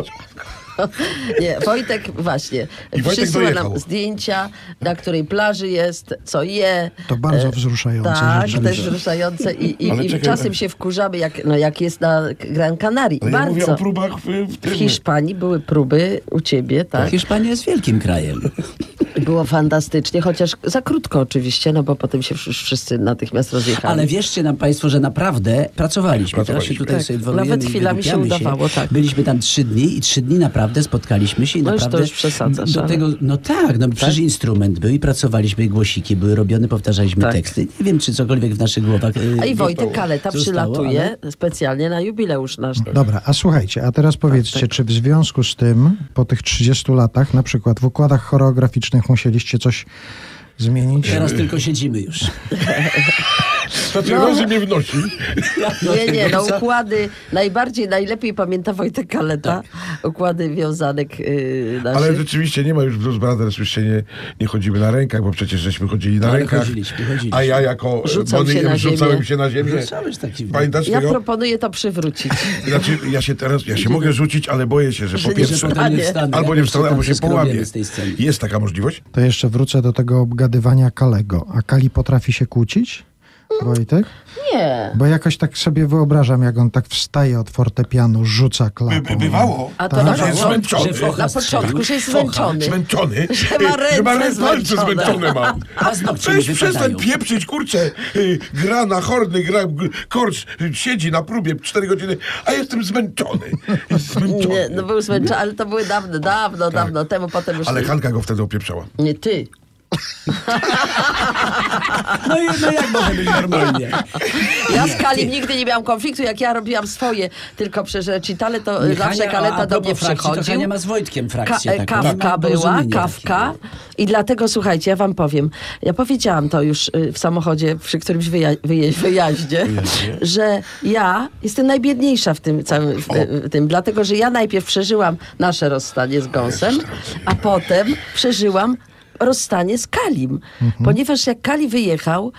Nie, Wojtek właśnie I Wojtek przysyła dojechał. nam zdjęcia, na której plaży jest, co je. To bardzo E, wzruszające Tak, jest wzruszające i, i, i czekaj, czasem się wkurzamy, jak, no, jak jest na Gran Canaria. Ja Bardzo. mówię o próbach w, w w. Hiszpanii były próby u ciebie, tak? Hiszpania jest wielkim krajem. Było fantastycznie, chociaż za krótko oczywiście, no bo potem się wsz- wszyscy natychmiast rozjechali. Ale wierzcie nam Państwo, że naprawdę pracowaliśmy. Teraz się Pracowaliśmy. tutaj Tak, sobie nawet chwilami się udawało, tak. Byliśmy tam trzy dni i trzy dni naprawdę spotkaliśmy się i No już to naprawdę... już przesadzasz, Do tego, no tak, no przecież instrument był i pracowaliśmy, głosiki były robione, powtarzaliśmy Tak. teksty. Nie wiem, czy cokolwiek w naszych głowach y, A i Wojtek Kaleta zostało, przylatuje ale- specjalnie na jubileusz nasz. Dobra, a słuchajcie, a teraz powiedzcie, czy w związku z tym, po tych 30 latach, na przykład w układach choreograficznych musieliście coś zmienić? Teraz tylko siedzimy już. Znaczy, No. Rozy mnie wnosi. Nie, nie, no układy najbardziej, najlepiej pamięta Wojtek Kaleta. Układy wiązanek yy, naszych. Ale rzeczywiście nie ma już Blues Brothers, już się nie, nie chodzimy na rękach, bo przecież żeśmy chodzili na Ale rękach. chodziliśmy, chodziliśmy. A ja jako Rzucał Bonnie się na rzucałem ziemię. się na ziemię. Rzucałeś taki- Pamiętasz Ja tego? proponuję to przywrócić. Znaczy, ja się teraz, ja się mogę rzucić, ale boję się, że Że po pierwsze, nie wstanę. albo nie wstanę, albo się połamie. Jest taka możliwość? To jeszcze wrócę do tego obgadywania Kalego. A Kali potrafi się kłócić? Wojtek? Nie. Bo jakoś tak sobie wyobrażam, jak on tak wstaje od fortepianu, rzuca klapą. bywało. A to Tak? na jest początku, zmęczony. Że na początku, że jest zmęczony. Zmęczony. Że ma ręce że ma ręce zmęczone. zmęczone ma. Paznokcie Weź przestań pieprzyć, kurczę. y, Gra na horny, gra korcz, y, siedzi na próbie 4 godziny, a jestem zmęczony. Jest Nie, zmęczony. no był zmęczony, ale to były dawno, dawno, dawno temu, potem już... Ale Hanka go wtedy opieprzała. Nie ty. No, i, no jak może być normalnie? Ja z Kalim nigdy nie miałam konfliktu, jak ja robiłam swoje, tylko przez recitale, to Nie, zawsze Kaleta do mnie frakcji, przychodził. Hania ma z Wojtkiem frakcję Ka- taką. kawka była, porozumienie kawka. I dlatego, słuchajcie, ja wam powiem, ja powiedziałam to już y, w samochodzie przy którymś wyja- wyje- wyjaździe, że ja jestem najbiedniejsza w tym całym, w, w tym, dlatego, że ja najpierw przeżyłam nasze rozstanie z Gąsem, a potem przeżyłam rozstanie z Kalim. Ponieważ jak Kali wyjechał,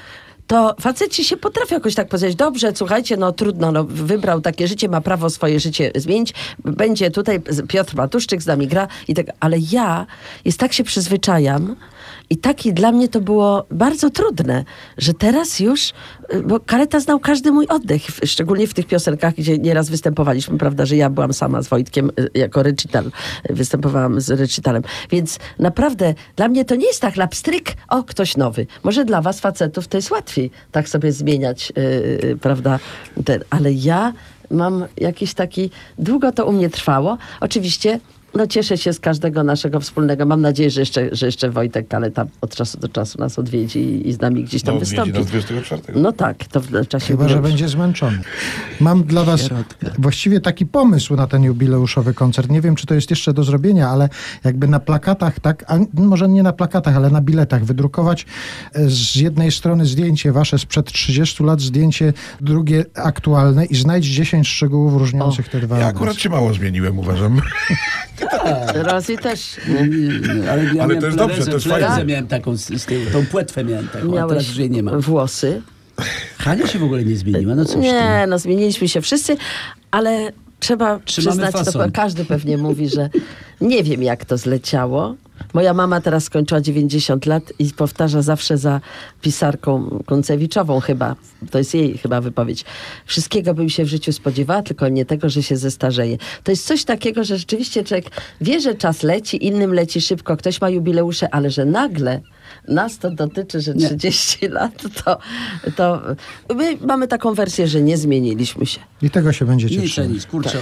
to faceci się potrafią jakoś tak powiedzieć, dobrze, słuchajcie, no trudno, no, wybrał takie życie, ma prawo swoje życie zmienić, będzie tutaj Piotr Matuszczyk z nami gra i tak, ale ja jest tak się przyzwyczajam i taki dla mnie to było bardzo trudne, że teraz już, y, bo Kaleta znał każdy mój oddech, szczególnie w tych piosenkach, gdzie nieraz występowaliśmy, prawda, że ja byłam sama z Wojtkiem y, jako recital, y, występowałam z recitalem, więc naprawdę dla mnie to nie jest tak lapstryk, o, ktoś nowy. Może dla was facetów to jest łatwiej tak sobie zmieniać, y, y, prawda, ten, ale ja mam jakiś taki, długo to u mnie trwało, oczywiście no cieszę się z każdego naszego wspólnego. Mam nadzieję, że jeszcze, że jeszcze Wojtek Kaleta od czasu do czasu nas odwiedzi i, i z nami gdzieś tam No, odwiedzi wystąpi. nas 24. No tak, to w czasie Chyba, że jubileuszu. będzie zmęczony. Mam dla was właściwie taki pomysł na ten jubileuszowy koncert. Nie wiem, czy to jest jeszcze do zrobienia, ale jakby na plakatach, tak, a może nie na plakatach, ale na biletach wydrukować e, z jednej strony zdjęcie wasze sprzed 30 lat, zdjęcie drugie aktualne i znajdź 10 szczegółów różniących te dwa Ja akurat się mało zmieniłem, uważam. Rosji też. Nie, Ale, ja Ale to jest dobrze, to jest fajne. miałem taką z, z tyłu, tą płetwę miałem taką, a teraz już jej nie mam. włosy. Hania się w ogóle nie zmieniła, no coś Nie, no zmieniliśmy się wszyscy, ale trzeba Trzymamy przyznać, to każdy pewnie mówi, że nie wiem jak to zleciało. Moja mama teraz skończyła 90 lat i powtarza zawsze za pisarką Koncewiczową chyba, to jest jej chyba wypowiedź. Wszystkiego bym się w życiu spodziewała, tylko nie tego, że się zestarzeje. To jest coś takiego, że rzeczywiście człowiek wie, że czas leci, innym leci szybko, ktoś ma jubileusze, ale że nagle nas to dotyczy, że Nie. 30 lat, to, to my mamy taką wersję, że nie zmieniliśmy się. I tego się będziecie Nic, nic, kurczę.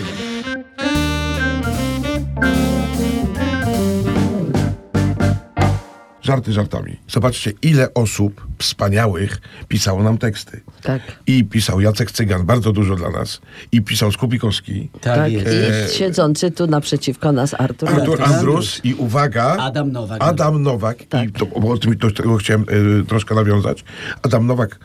Żarty żartami. Zobaczcie, ile osób wspaniałych pisało nam teksty. Tak. I pisał Jacek Cygan, bardzo dużo dla nas. I pisał Skupikowski. Tak, Tak, jest. i siedzący tu naprzeciwko nas Artur. Artur Artur Andrus i uwaga... Adam Nowak. Adam Nowak. I to, bo o tym, do tego chciałem y, troszkę nawiązać. Adam Nowak,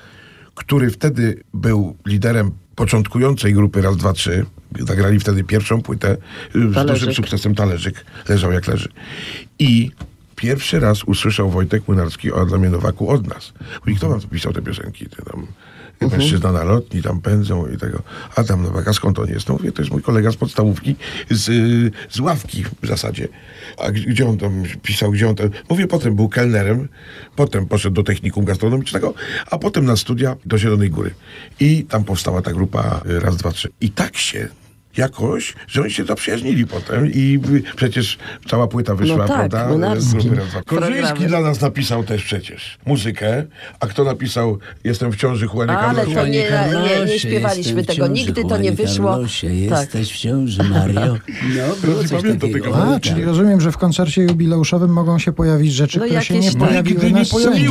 który wtedy był liderem początkującej grupy Raz, Dwa, Trzy. Zagrali wtedy pierwszą płytę y, z Talerzyk. dużym sukcesem Talerzyk. Leżał jak leży. I pierwszy raz usłyszał Wojtek Młynarski o Adamie Nowaku od nas. Mówi, kto wam pisał te piosenki? Ty tam, mężczyzna na lotni, tam pędzą i tego. Adam Nowak, a skąd on jest? No mówię, to jest mój kolega z podstawówki, z, z ławki w zasadzie. A gdzie on tam pisał, gdzie on tam... Mówię, potem był kelnerem, potem poszedł do technikum gastronomicznego, a potem na studia do Zielonej Góry. I tam powstała ta grupa y, raz, dwa, trzy. I tak się jakoś, że oni się zaprzyjaźnili potem i przecież cała płyta wyszła, No tak, prawda? Korzyński dla nas napisał też przecież muzykę, a kto napisał Jestem w ciąży Juanie Ale to nie- nie Carlosie, śpiewaliśmy tego. ciąży, Nigdy to nie wyszło. Carlosie, Tak. Jesteś w ciąży, Mario. No, było nie coś pamiętam takiego. tego. A, Tak. czyli rozumiem, że w koncercie jubileuszowym mogą się pojawić rzeczy, No które się nie tam- pojawiły Nigdy na nie scenie.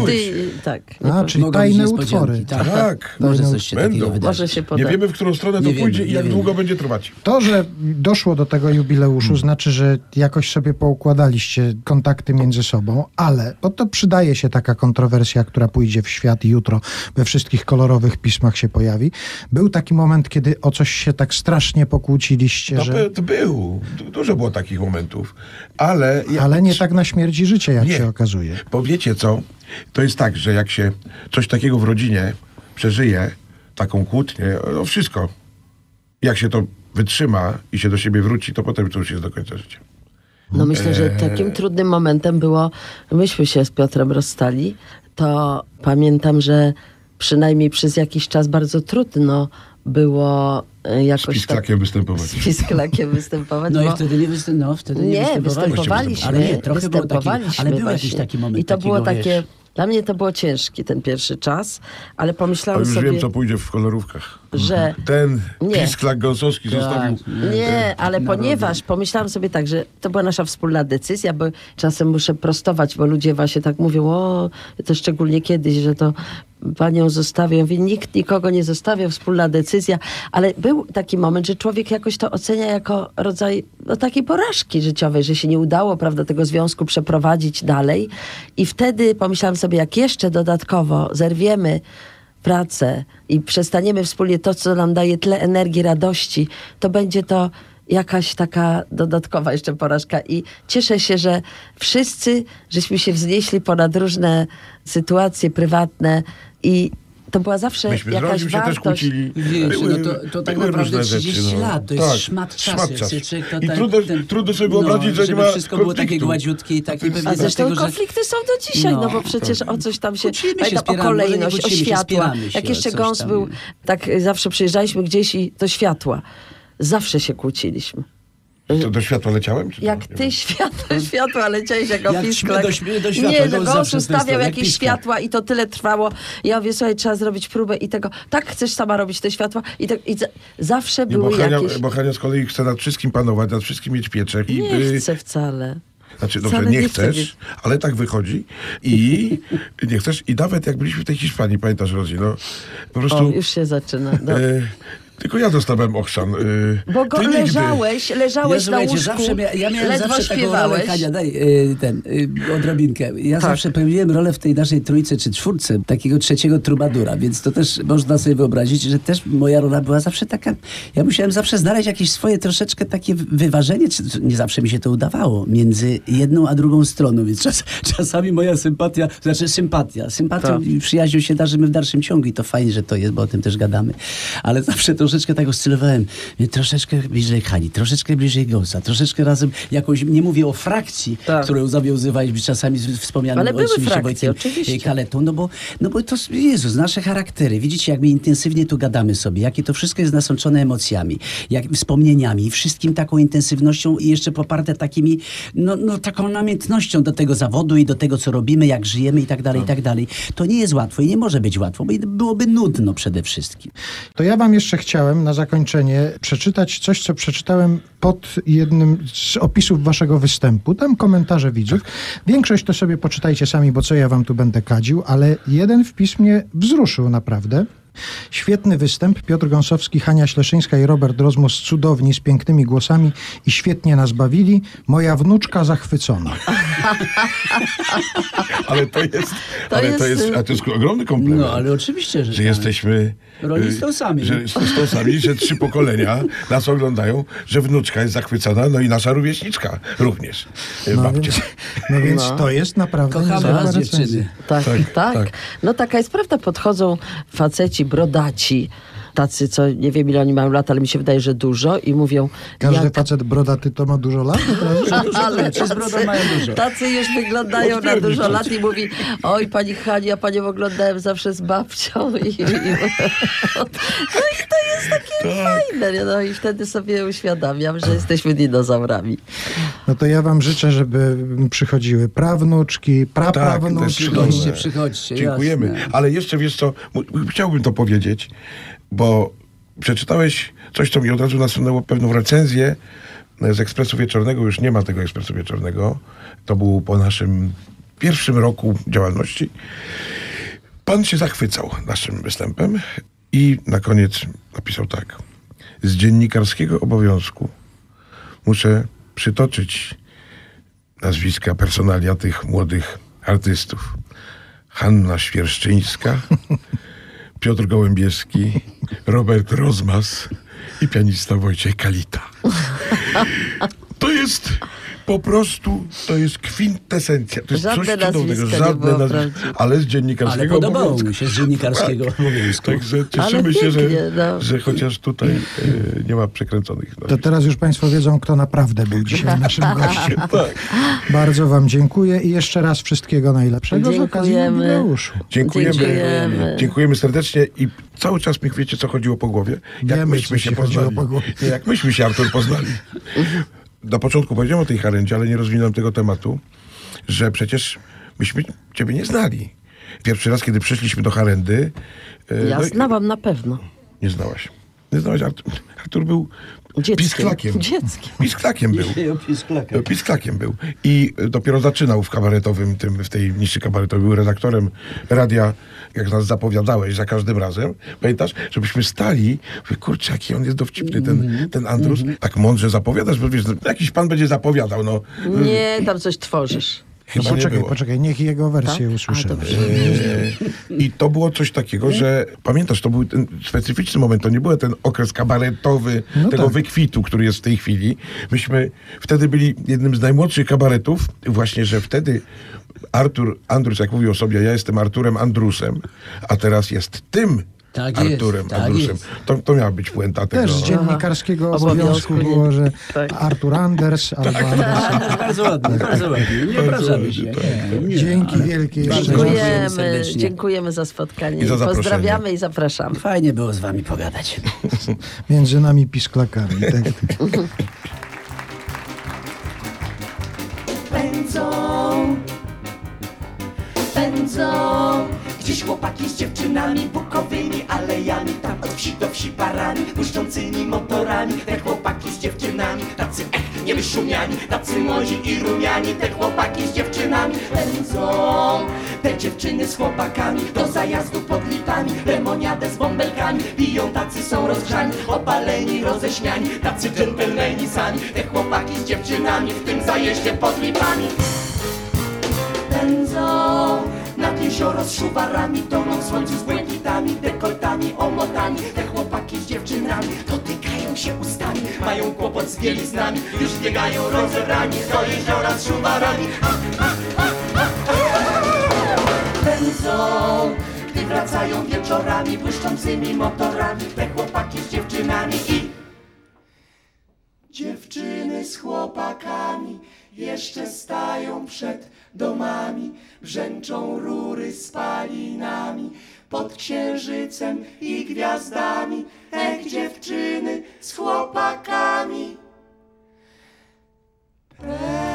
tak. nie A, czyli tajne utwory. Tak. Tak. Może coś się takiego Będą. wydarzyć. Nie wiemy, w którą stronę Nie to pójdzie i nie jak długo będzie trwać. To, że doszło do tego jubileuszu, znaczy, że jakoś sobie poukładaliście kontakty między sobą, ale bo to przydaje się taka kontrowersja, która pójdzie w świat jutro we wszystkich kolorowych pismach się pojawi. Był taki moment, kiedy o coś się tak strasznie pokłóciliście, To, że... by- to był. Du- Dużo było takich momentów. Ale... ja- Ale nie tak na śmierć i życie, jak Nie. się okazuje. Bo wiecie co? To jest tak, że jak się coś takiego w rodzinie przeżyje, taką kłótnię, no wszystko. Jak się to wytrzyma i się do siebie wróci, to potem to już jest do końca życia. No myślę, że Eee. takim trudnym momentem było, myśmy się z Piotrem rozstali, to pamiętam, że przynajmniej przez jakiś czas bardzo trudno było e, Z jakoś tak pisklakiem występować. z pisklakiem występować. No i wtedy nie, występ, no, wtedy nie, nie, występowaliśmy. występowaliśmy, Ale nie, trochę było taki, występowaliśmy ale był właśnie. jakiś taki moment I to było takiego, takie, wiesz, dla mnie to było ciężki ten pierwszy czas, ale A pomyślałem już sobie, wiem, co pójdzie w kolorówkach. Że Ten Nie. pisklak gąsowski Tak. zostawił... Nie, ale ponieważ pomyślałam sobie tak, że to była nasza wspólna decyzja, bo czasem muszę prostować, bo ludzie właśnie tak mówią, o, to szczególnie kiedyś, że to panią zostawię. Ja mówię, nikt nikogo nie zostawia, wspólna decyzja, ale był taki moment, że człowiek jakoś to ocenia jako rodzaj no, takiej porażki życiowej, że się nie udało, prawda, tego związku przeprowadzić dalej. I wtedy pomyślałam sobie, jak jeszcze dodatkowo zerwiemy pracę i przestaniemy wspólnie to, co nam daje tyle energii, radości, to będzie to jakaś taka dodatkowa jeszcze porażka. I cieszę się, że wszyscy, żeśmy się wznieśli ponad różne sytuacje prywatne i to była zawsze Myśmy jakaś się też wartość. kłócili. Wiesz, no to, to tak naprawdę różne 30 rzeczy, no. lat, to jest Tak, szmat czasu. szmat czasu. to I tak- trudno- trudno sobie wyobrazić, że nie ma wszystko było takie konfliktu. gładziutkie i takie pewnie A zresztą że... konflikty są do dzisiaj, no, No, bo przecież o coś tam się... Kłócimy się, pamiętam, o spieramy, nie kolejność, o kłócimy się, światła. się Jak o jeszcze gąs był, tak zawsze przyjeżdżaliśmy gdzieś i do światła. Zawsze się kłóciliśmy. To do światła leciałem? Czy Jak to? ty światło, światła leciałeś jako Jak pisklak. do do światła, Nie, że zawsze gąs to jest ustawiał tak, jak jakieś pisklak. światła i to tyle trwało. Ja mówię, słuchaj, trzeba zrobić próbę i tego. Tak, chcesz sama robić te światła? I, tak, i za, zawsze Nie, bo, były Hania, jakieś... bo Hania z kolei chce nad wszystkim panować, nad wszystkim mieć pieczę. I, Nie y, chcę wcale. Znaczy, Wcale dobrze, nie, nie chcesz, ale tak wychodzi i nie chcesz. I nawet jak byliśmy w tej Hiszpanii, pamiętasz, Rozi, no po prostu... O, już się zaczyna. No. e, tylko ja dostałem ochrzan. E, Bo go ty nigdy. leżałeś, leżałeś ja, na łóżku, zawsze mia, ja miałem ledwo zawsze taką rolę, śpiewałeś. Hania, daj y, ten, y, odrobinkę. Ja Tak. zawsze pełniłem rolę w tej naszej trójce czy czwórce, takiego trzeciego trubadura, więc to też można sobie wyobrazić, że też moja rola była zawsze taka, ja musiałem zawsze znaleźć jakieś swoje troszeczkę takie wyważenie, czy, nie zawsze mi się to udawało, między jedną a drugą stroną, więc czas, czasami moja sympatia, znaczy sympatia, sympatią Tak. i przyjaźnią się darzymy w dalszym ciągu i to fajnie, że to jest, bo o tym też gadamy, ale zawsze troszeczkę tak oscylowałem, troszeczkę bliżej Hani, troszeczkę bliżej Gąsa, troszeczkę razem jakąś, nie mówię o frakcji, Tak. którą zawiązywaliśmy czasami z wspomnianym Ale były oczywiście frakcje, Wojtkiem oczywiście. Kaletą, no bo, no bo to, Jezus, nasze charaktery, widzicie, jak my intensywnie tu gadamy sobie, jakie to wszystko jest nasączone emocjami, jak wspomnieniami, wszystkim taką intensywnością i jeszcze poparte takimi, no, no taką namiętnością do tego zawodu i do tego, co robimy, jak żyjemy i tak dalej, i tak dalej. To nie jest łatwo i nie może być łatwo, bo byłoby nudno przede wszystkim. To ja wam jeszcze chciałem na zakończenie przeczytać coś, co przeczytałem pod jednym z opisów waszego występu. Tam komentarze widzów. Większość to sobie poczytajcie sami, bo co ja wam tu będę kadził, ale jeden wpis mnie wzruszył naprawdę. Świetny występ. Piotr Gąsowski, Hania Śleszyńska i Robert Rozmus cudowni, z pięknymi głosami i świetnie nas bawili. Moja wnuczka zachwycona. Ale to jest, To ale to jest, jest, y- a to jest ogromny komplement. No, ale oczywiście, że, że tak. jesteśmy Rolnictwowcami. y, Że stosami, że trzy pokolenia nas oglądają, że wnuczka jest zachwycona, no i nasza rówieśniczka również. y, No babcia. więc, no więc to jest naprawdę Kochamy was, dziewczyny. Tak, Tak, tak, tak. No taka jest prawda. Podchodzą faceci, brodaci, tacy, co nie wiem ile oni mają lat, ale mi się wydaje, że dużo i mówią... Każdy jak- facet brodaty to ma dużo lat? ale mają dużo. tacy już wyglądają na dużo lat i mówi, oj pani Hani, ja panią oglądałem zawsze z babcią. I, i, no i to jest takie fajne. nie? No i wtedy sobie uświadamiam, że jesteśmy dinozaurami. No to ja wam życzę, żeby przychodziły prawnuczki, Tak, praprawnuczki. Przychodźcie, przychodźcie. Dziękujemy. jasne. Ale jeszcze wiesz co, chciałbym to powiedzieć, bo przeczytałeś coś, co mi od razu nasunęło pewną recenzję z Ekspresu Wieczornego. Już nie ma tego Ekspresu Wieczornego. To było po naszym pierwszym roku działalności. Pan się zachwycał naszym występem i na koniec napisał tak. Z dziennikarskiego obowiązku muszę przytoczyć nazwiska, personalia tych młodych artystów. Hanna Świerszczyńska, Piotr Gołębieski, Robert Rozmas i pianista Wojciech Kalita. To jest po prostu, to jest kwintesencja. To jest Żadne coś cudownego. nazwisko nie było nazwi- prawdziwe. ale z Ale dziennikarskiego podobało obowiązku. mi się z dziennikarskiego obowiązku. Także Ale cieszymy się, że, no. że chociaż tutaj e, nie ma przekręconych To nazwisk. teraz już Państwo wiedzą, kto naprawdę był dzisiaj naszym gościem. Bardzo Wam dziękuję i jeszcze raz wszystkiego najlepszego z okazji Dziękujemy. jubileuszu. Dziękujemy. Dziękujemy. Dziękujemy serdecznie i cały czas mi wiecie, co chodziło po głowie. Jak Wiemy, myśmy się poznali. po Jak myśmy się, Artur, poznali. Na początku powiedziałem o tej harendzie, ale nie rozwinąłem tego tematu, że przecież myśmy ciebie nie znali. Pierwszy raz, kiedy przyszliśmy do harendy... e, Ja no znałam na pewno. Nie znałaś. Nie znałaś. Artur, Artur był Dzieckiem. pisklakiem. Dzieckiem. Pisklakiem był. Pisklakiem był. I dopiero zaczynał w kabaretowym, tym, w tej niszy kabaretowej. Był redaktorem radia, jak nas zapowiadałeś za każdym razem. Pamiętasz? Żebyśmy stali. Mówię, kurczę, jaki on jest dowcipny, ten, ten Andrus. Tak mądrze zapowiadasz, bo wiesz, no, jakiś pan będzie zapowiadał. No, Nie, tam coś tworzysz. Chyba nie Poczekaj, było. poczekaj, niech jego wersję Tak? dobrze. E, I to było coś takiego, że pamiętasz, to był ten specyficzny moment, to nie był ten okres kabaretowy No tego tak. wykwitu, który jest w tej chwili. Myśmy wtedy byli jednym z najmłodszych kabaretów, właśnie, że wtedy Artur Andrus, jak mówił o sobie, ja jestem Arturem Andrusem, a teraz jest tym Tak jest, Arturem tak Andrusem. jest. To, to miała być puenta tego. Też z dziennikarskiego Aha. obowiązku Obowiązku, było, że Tak. Artur Anders albo Anders. Bardzo ładnie, bardzo ładnie. Nie obrażamy się. Nie, nie, Dzięki ale wielkie jeszcze bardzo raz. dziękujemy Dziękujemy, za spotkanie. I za. Pozdrawiamy i zapraszamy. Fajnie było z wami pogadać. Między nami pisklakami. Tak. pędzą, pędzą. Gdzieś chłopaki z dziewczynami bukowymi alejami, tam od wsi do wsi parami, błyszczącymi motorami. Te chłopaki z dziewczynami, tacy ech, niewyszumiani, tacy młodzi i rumiani. Te chłopaki z dziewczynami pędzą, te dziewczyny z chłopakami do zajazdu pod litami, lemoniadę z bąbelkami. Piją tacy są rozgrzani, opaleni, roześmiani, tacy dżentelmeni sami. Te chłopaki z dziewczynami w tym zajeździe pod lipami pędzą nad jezioro z szuwarami, toną w słońcu z błękitami, dekoltami, omotami. Te chłopaki z dziewczynami dotykają się ustami, mają kłopot z bieliznami, już biegają rozebrani do jeziora z szuwarami. Pędzą, gdy wracają wieczorami, błyszczącymi motorami. Te chłopaki z dziewczynami i Dziewczyny z chłopakami jeszcze stają przed domami, brzęczą rury spalinami, pod księżycem i gwiazdami, ek dziewczyny z chłopakami. Pre